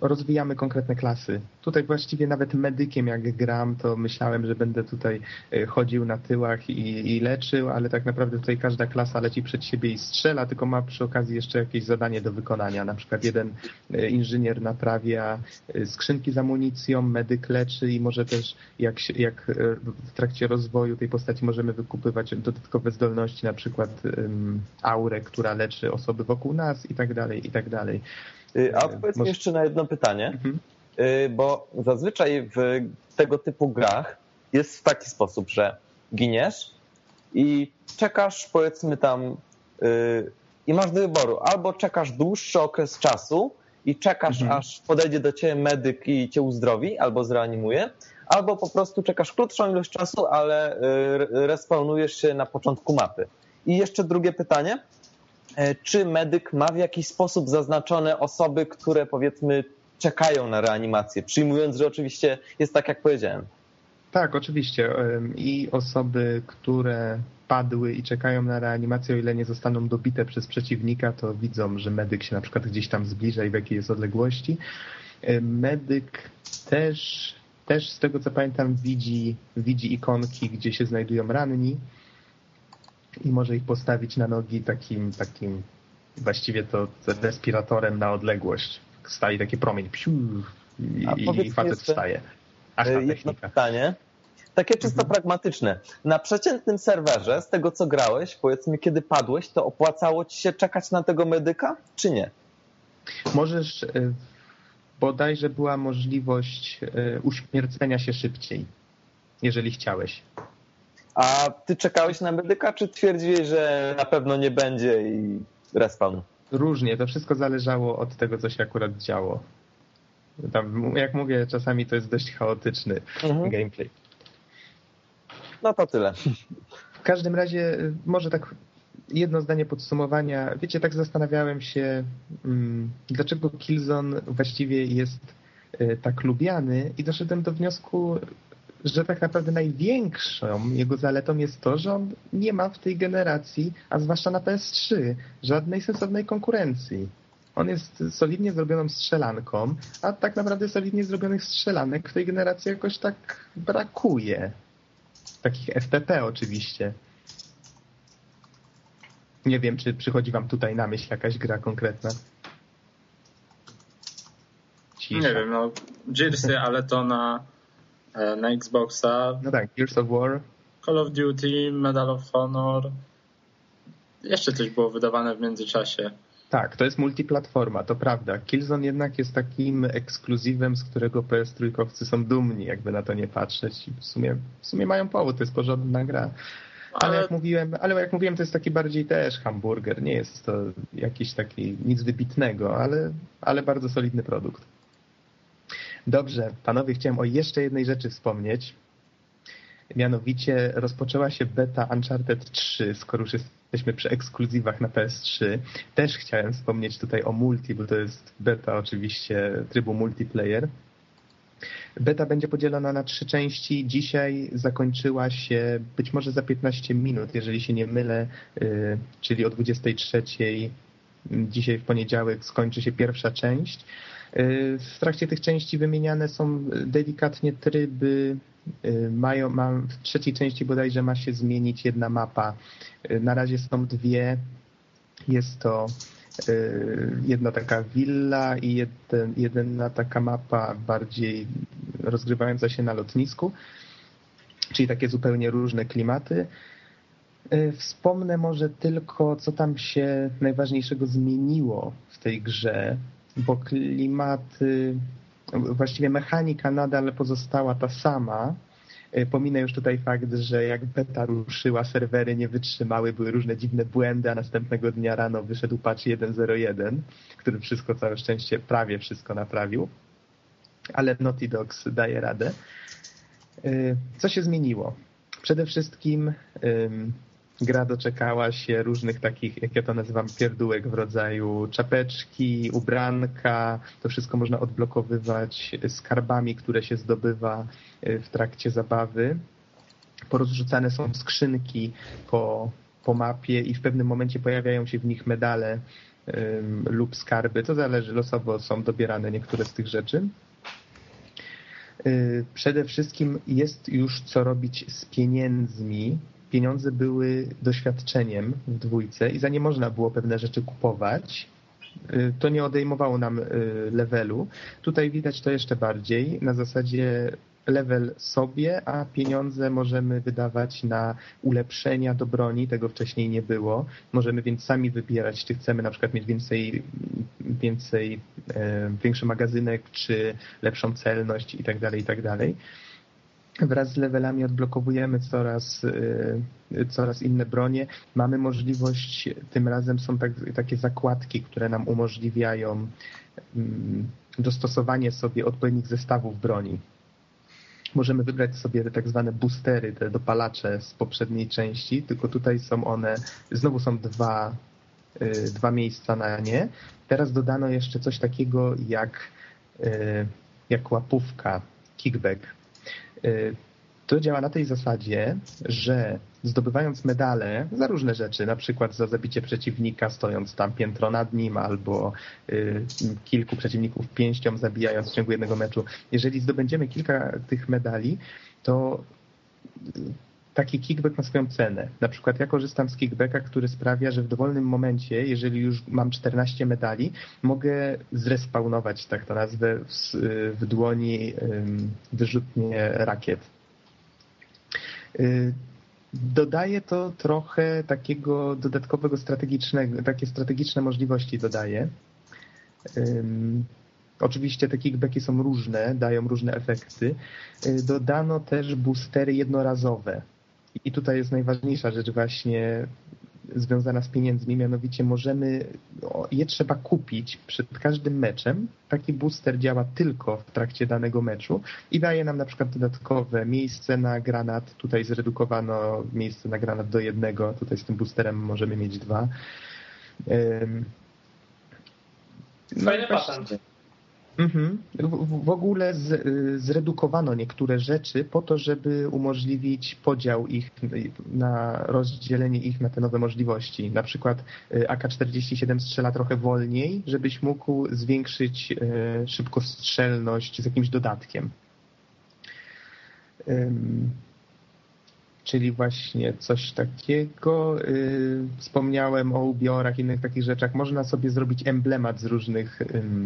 rozwijamy konkretne klasy. Tutaj właściwie nawet medykiem jak gram, to myślałem, że będę tutaj e, chodził na tyłach i, i, leczył, ale tak naprawdę tutaj każda klasa leci przed siebie i strzela, tylko ma przy okazji jeszcze jakieś zadanie do wykonania. Na przykład jeden e, inżynier naprawia skrzynki z amunicją, medyk leczy i może też jak, jak w trakcie rozwoju tej postaci możemy wykupywać dodatkowe zdolności, na przykład um, aurę, która leczy osoby wokół nas i tak dalej, i tak dalej. Y, a odpowiedz mi jeszcze na jedno pytanie, mhm. Y, bo zazwyczaj w tego typu grach jest w taki sposób, że giniesz i czekasz powiedzmy tam y, i masz do wyboru albo czekasz dłuższy okres czasu i czekasz mhm. aż podejdzie do ciebie medyk i cię uzdrowi albo zreanimuje, albo po prostu czekasz krótszą ilość czasu, ale respawnujesz się na początku mapy. I jeszcze drugie pytanie. E, czy medyk ma w jakiś sposób zaznaczone osoby, które powiedzmy czekają na reanimację, przyjmując, że oczywiście jest tak, jak powiedziałem. Tak, oczywiście. I osoby, które padły i czekają na reanimację, o ile nie zostaną dobite przez przeciwnika, to widzą, że medyk się na przykład gdzieś tam zbliża i w jakiej jest odległości. Medyk też, też z tego co pamiętam widzi, widzi ikonki, gdzie się znajdują ranni i może ich postawić na nogi takim, takim właściwie to respiratorem na odległość. Stali taki promień psiu, i, i facet wstaje. Aż ta jedno pytanie, takie czysto mhm. pragmatyczne. Na przeciętnym serwerze, z tego co grałeś, powiedzmy kiedy padłeś, to opłacało ci się czekać na tego medyka, czy nie? Możesz, e, bodajże była możliwość e, uśmiercenia się szybciej, jeżeli chciałeś. A ty czekałeś na medyka, czy twierdziłeś, że na pewno nie będzie i respawn? Różnie, to wszystko zależało od tego, co się akurat działo. Tam, jak mówię, czasami to jest dość chaotyczny mhm. gameplay. No to tyle. W każdym razie, może tak jedno zdanie podsumowania. Wiecie, tak zastanawiałem się, mm, dlaczego Killzone właściwie jest e, tak lubiany i doszedłem do wniosku, że tak naprawdę największą jego zaletą jest to, że on nie ma w tej generacji, a zwłaszcza na PS3, żadnej sensownej konkurencji. On jest solidnie zrobioną strzelanką, a tak naprawdę solidnie zrobionych strzelanek w tej generacji jakoś tak brakuje. Takich FPP oczywiście. Nie wiem, czy przychodzi wam tutaj na myśl jakaś gra konkretna. Cisza. Nie wiem, no Gearsy, ale to na, na Xboxa. No tak, Gears of War. Call of Duty, Medal of Honor. Jeszcze coś było wydawane w międzyczasie. Tak, to jest multiplatforma, to prawda. Killzone jednak jest takim ekskluzywem, z którego ps trójkowcy są dumni, jakby na to nie patrzeć. W sumie, w sumie mają powód, to jest porządna gra. Ale jak mówiłem, ale jak mówiłem, to jest taki bardziej też hamburger. Nie jest to jakiś taki nic wybitnego, ale, ale bardzo solidny produkt. Dobrze, panowie, chciałem o jeszcze jednej rzeczy wspomnieć. Mianowicie rozpoczęła się beta Uncharted 3, skoro już jesteśmy przy ekskluzywach na PS3. Też chciałem wspomnieć tutaj o multi, bo to jest beta oczywiście trybu multiplayer. Beta będzie podzielona na trzy części. Dzisiaj zakończyła się być może za 15 minut, jeżeli się nie mylę, y, czyli o 23. Dzisiaj w poniedziałek skończy się pierwsza część. Y, w trakcie tych części wymieniane są delikatnie tryby. Y, mają, ma, w trzeciej części bodajże ma się zmienić jedna mapa. Na razie są dwie. Jest to jedna taka willa i jeden, jedna taka mapa bardziej rozgrywająca się na lotnisku, czyli takie zupełnie różne klimaty. Wspomnę może tylko, co tam się najważniejszego zmieniło w tej grze, bo klimaty, właściwie mechanika nadal pozostała ta sama, E, pominę już tutaj fakt, że jak beta ruszyła, serwery nie wytrzymały, były różne dziwne błędy, a następnego dnia rano wyszedł patch 1.01, który wszystko, całe szczęście, prawie wszystko naprawił. Ale Naughty Dogs daje radę. E, co się zmieniło? Przede wszystkim gra doczekała się różnych takich, jak ja to nazywam, pierdółek w rodzaju czapeczki, ubranka. To wszystko można odblokowywać skarbami, które się zdobywa y, w trakcie zabawy. Porozrzucane są skrzynki po, po mapie i w pewnym momencie pojawiają się w nich medale ym, lub skarby. To zależy, losowo są dobierane niektóre z tych rzeczy. Y, przede wszystkim jest już co robić z pieniędzmi, pieniądze były doświadczeniem w dwójce i za nie można było pewne rzeczy kupować. Y, to nie odejmowało nam y, levelu. Tutaj widać to jeszcze bardziej na zasadzie level sobie, a pieniądze możemy wydawać na ulepszenia do broni, tego wcześniej nie było. Możemy więc sami wybierać, czy chcemy na przykład mieć więcej, więcej e, większy magazynek, czy lepszą celność i tak dalej, i tak dalej wraz z levelami odblokowujemy coraz, y, coraz inne bronie. Mamy możliwość, tym razem są tak, takie zakładki, które nam umożliwiają mm, dostosowanie sobie odpowiednich zestawów broni. Możemy wybrać sobie te tak zwane boostery, te dopalacze z poprzedniej części, tylko tutaj są one, znowu są dwa, y, dwa miejsca na nie. Teraz dodano jeszcze coś takiego jak, y, jak łapówka, kickback to działa na tej zasadzie, że zdobywając medale za różne rzeczy, na przykład za zabicie przeciwnika stojąc tam piętro nad nim, albo y, kilku przeciwników pięścią zabijając w ciągu jednego meczu, jeżeli zdobędziemy kilka tych medali, to taki kickback ma swoją cenę. Na przykład ja korzystam z kickbacka, który sprawia, że w dowolnym momencie, jeżeli już mam 14 medali, mogę zrespawnować, tak to nazwę, w, w dłoni wyrzutnie rakiet. Y, dodaje to trochę takiego dodatkowego strategicznego, takie strategiczne możliwości dodaje. Oczywiście te kickbacki są różne, dają różne efekty. Y, dodano też boostery jednorazowe. I tutaj jest najważniejsza rzecz właśnie, związana z pieniędzmi, mianowicie możemy, je trzeba kupić przed każdym meczem. Taki booster działa tylko w trakcie danego meczu i daje nam na przykład dodatkowe miejsce na granat. Tutaj zredukowano miejsce na granat do jednego, tutaj z tym boosterem możemy mieć dwa. Fajny no, patent. Mhm. W, w, ogóle z, y, zredukowano niektóre rzeczy po to, żeby umożliwić podział ich na rozdzielenie ich na te nowe możliwości. Na przykład y, AK-47 strzela trochę wolniej, żebyś mógł zwiększyć y, szybkostrzelność z jakimś dodatkiem czyli właśnie coś takiego. Y, wspomniałem o ubiorach, innych takich rzeczach. Można sobie zrobić emblemat z różnych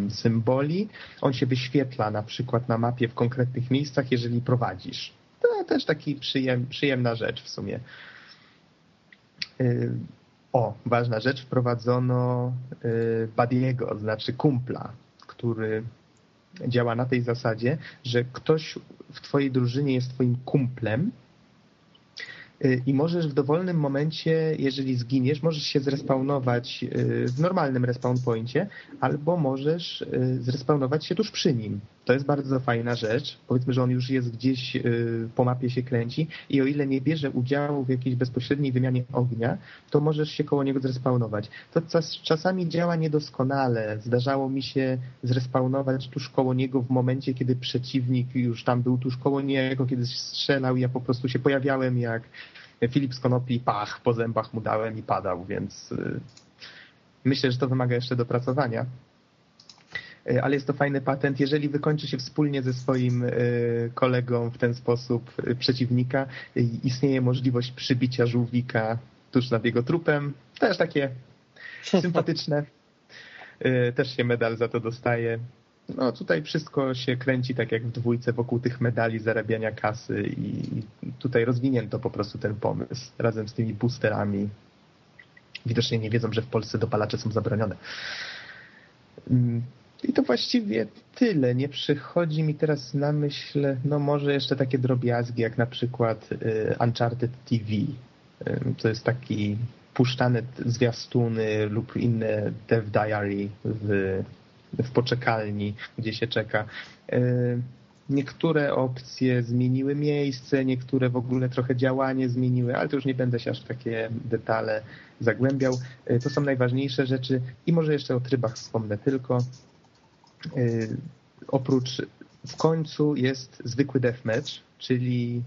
symboli. On się wyświetla na przykład na mapie w konkretnych miejscach, jeżeli prowadzisz. To też taki przyjem, przyjemna rzecz w sumie. Y, o, ważna rzecz, wprowadzono y, Badiego, znaczy kumpla, który działa na tej zasadzie, że ktoś w twojej drużynie jest twoim kumplem, i możesz w dowolnym momencie, jeżeli zginiesz, możesz się zrespawnować y, w normalnym respawn poincie, albo możesz y, zrespawnować się tuż przy nim. To jest bardzo fajna rzecz. Powiedzmy, że on już jest gdzieś po mapie się kręci i o ile nie bierze udziału w jakiejś bezpośredniej wymianie ognia, to możesz się koło niego zrespawnować. To czasami działa niedoskonale. Zdarzało mi się zrespawnować tuż koło niego w momencie, kiedy przeciwnik już tam był tuż koło niego, kiedy strzelał i ja po prostu się pojawiałem jak Filip z Konopi, pach, po zębach mu dałem i padał, więc y, myślę, że to wymaga jeszcze dopracowania. Y, ale jest to fajny patent. Jeżeli wykończy się wspólnie ze swoim y, kolegą w ten sposób przeciwnika, istnieje możliwość przybicia żółwika tuż nad jego trupem. Też takie sympatyczne. Też się medal za to dostaje. No tutaj wszystko się kręci tak jak w dwójce wokół tych medali zarabiania kasy i tutaj rozwinięto po prostu ten pomysł razem z tymi boosterami. Widocznie nie wiedzą, że w Polsce dopalacze są zabronione. Mm, I to właściwie tyle. Nie przychodzi mi teraz na myśl, no może jeszcze takie drobiazgi, jak na przykład y, Uncharted TV. To jest taki puszczane zwiastuny lub inne Dev Diary w w poczekalni, gdzie się czeka. E, niektóre opcje zmieniły miejsce, niektóre w ogóle trochę działanie zmieniły, ale to już nie będę się aż w takie detale zagłębiał. E, to są najważniejsze rzeczy i może jeszcze o trybach wspomnę tylko. E, oprócz w końcu jest zwykły deathmatch, czyli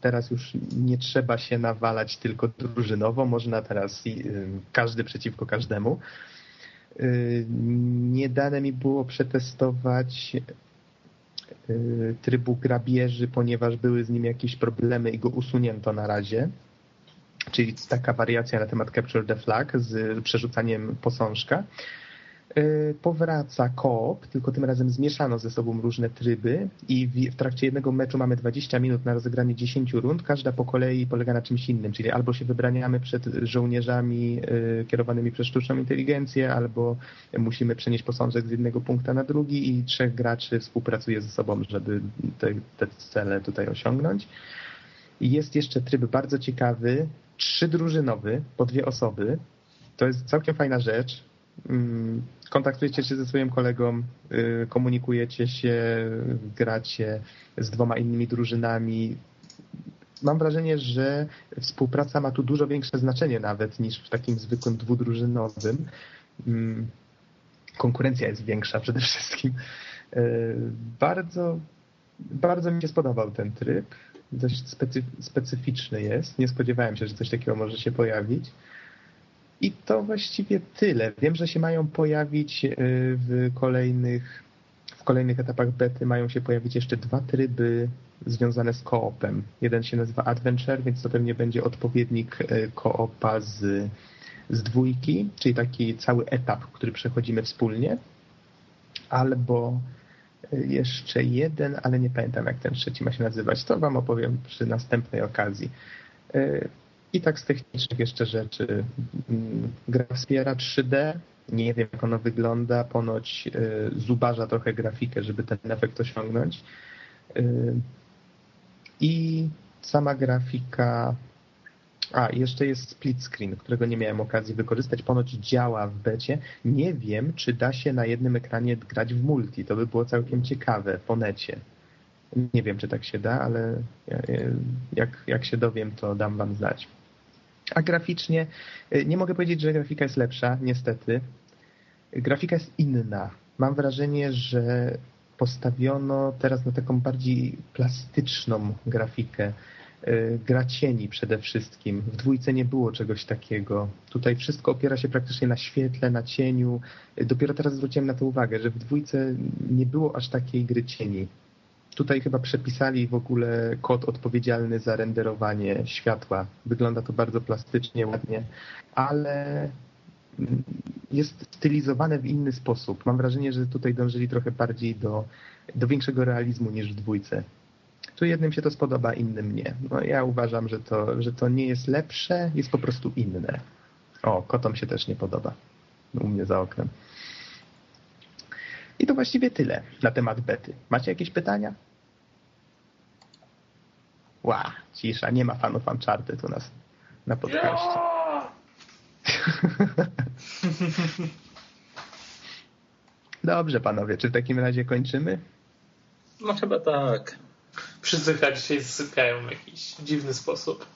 teraz już nie trzeba się nawalać tylko drużynowo, można teraz każdy przeciwko każdemu. Y, nie dane mi było przetestować y, trybu grabieży, ponieważ były z nim jakieś problemy i go usunięto na razie. Czyli taka wariacja na temat Capture the Flag z przerzucaniem posążka. Y, powraca koop, tylko tym razem zmieszano ze sobą różne tryby i w, trakcie jednego meczu mamy 20 minut na rozegranie 10 rund, każda po kolei polega na czymś innym, czyli albo się wybraniamy przed żołnierzami y, kierowanymi przez sztuczną inteligencję, albo musimy przenieść posążek z jednego punktu na drugi i trzech graczy współpracuje ze sobą, żeby te, te cele tutaj osiągnąć. Jest jeszcze tryb bardzo ciekawy, trzydrużynowy, po dwie osoby. To jest całkiem fajna rzecz kontaktujecie się ze swoim kolegą, y, komunikujecie się, gracie z dwoma innymi drużynami. Mam wrażenie, że współpraca ma tu dużo większe znaczenie nawet niż w takim zwykłym dwudrużynowym. Mm, konkurencja jest większa przede wszystkim. Y, bardzo, bardzo mi się spodobał ten tryb. Dość specyficzny jest. Nie spodziewałem się, że coś takiego może się pojawić. I to właściwie tyle. Wiem, że się mają pojawić y, w kolejnych, w kolejnych etapach bety mają się pojawić jeszcze dwa tryby związane z koopem. Jeden się nazywa Adventure, więc to pewnie będzie odpowiednik y, koopa z, z dwójki, czyli taki cały etap, który przechodzimy wspólnie. Albo y, jeszcze jeden, ale nie pamiętam jak ten trzeci ma się nazywać. To wam opowiem przy następnej okazji. I tak z technicznych jeszcze rzeczy. Mm, gra wspiera 3D. Nie wiem, jak ono wygląda. Ponoć y, zubaża trochę grafikę, żeby ten efekt osiągnąć. Y, I sama grafika A, jeszcze jest split screen, którego nie miałem okazji wykorzystać. Ponoć działa w becie. Nie wiem, czy da się na jednym ekranie grać w multi. To by było całkiem ciekawe po necie. Nie wiem, czy tak się da, ale jak, jak się dowiem, to dam wam znać. A graficznie y, nie mogę powiedzieć, że grafika jest lepsza, niestety. Grafika jest inna. Mam wrażenie, że postawiono teraz na taką bardziej plastyczną grafikę. Y, gra cieni przede wszystkim. W dwójce nie było czegoś takiego. Tutaj wszystko opiera się praktycznie na świetle, na cieniu. Y, dopiero teraz zwróciłem na to uwagę, że w dwójce nie było aż takiej gry cieni. Tutaj chyba przepisali w ogóle kod odpowiedzialny za renderowanie światła. Wygląda to bardzo plastycznie, ładnie, ale jest stylizowane w inny sposób. Mam wrażenie, że tutaj dążyli trochę bardziej do, do większego realizmu niż w dwójce. Tu jednym się to spodoba, innym nie. No ja uważam, że to, że to nie jest lepsze, jest po prostu inne. O, kotom się też nie podoba. U mnie za oknem. I to właściwie tyle na temat bety. Macie jakieś pytania? Ła, cisza, nie ma fanów Uncharted u nas na podcaście. Dobrze, panowie, czy w takim razie kończymy? No chyba tak. Wszyscy chyba dzisiaj zasypiają w jakiś dziwny sposób.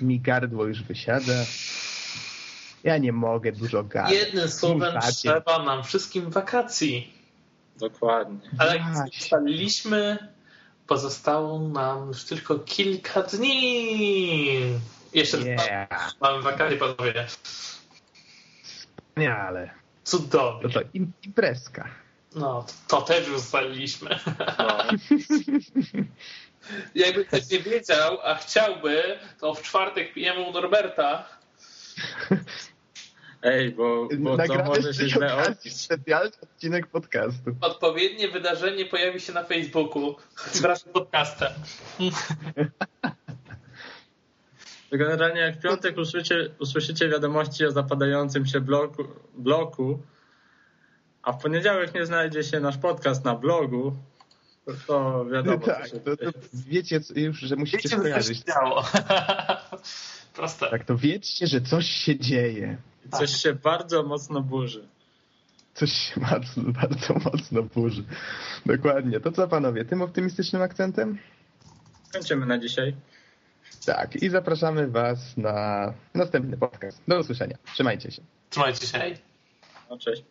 Mi gardło już wysiada. Ja nie mogę dużo gadać. Jednym słowem trzeba nam wszystkim wakacji. Dokładnie. Ale jak ustaliliśmy, pozostało nam już tylko kilka dni. Jeszcze yeah. mamy wakacje, panowie. Wspaniale. Cudownie. To to imprezka. No, to też już ustaliliśmy. No. Jakby ktoś nie wiedział, a chciałby, to w czwartek pijemy u Norberta. Ej, bo, bo to może się źle odbić. Specjalny odcinek podcastu. Odpowiednie wydarzenie pojawi się na Facebooku wraz z podcastem. Generalnie jak w piątek usłyszycie, usłyszycie wiadomości o zapadającym się bloku, bloku, a w poniedziałek nie znajdzie się nasz podcast na blogu, to, to wiadomo. Tak, to, to wiecie już, że musicie wiecie, skojarzyć. Proste. Tak, to wiedzcie, że coś się dzieje. Coś się bardzo mocno burzy. Coś się bardzo, bardzo mocno burzy. Dokładnie. To co panowie, tym optymistycznym akcentem? Kończymy na dzisiaj. Tak, i zapraszamy was na następny podcast. Do usłyszenia. Trzymajcie się. Trzymajcie się. No, cześć.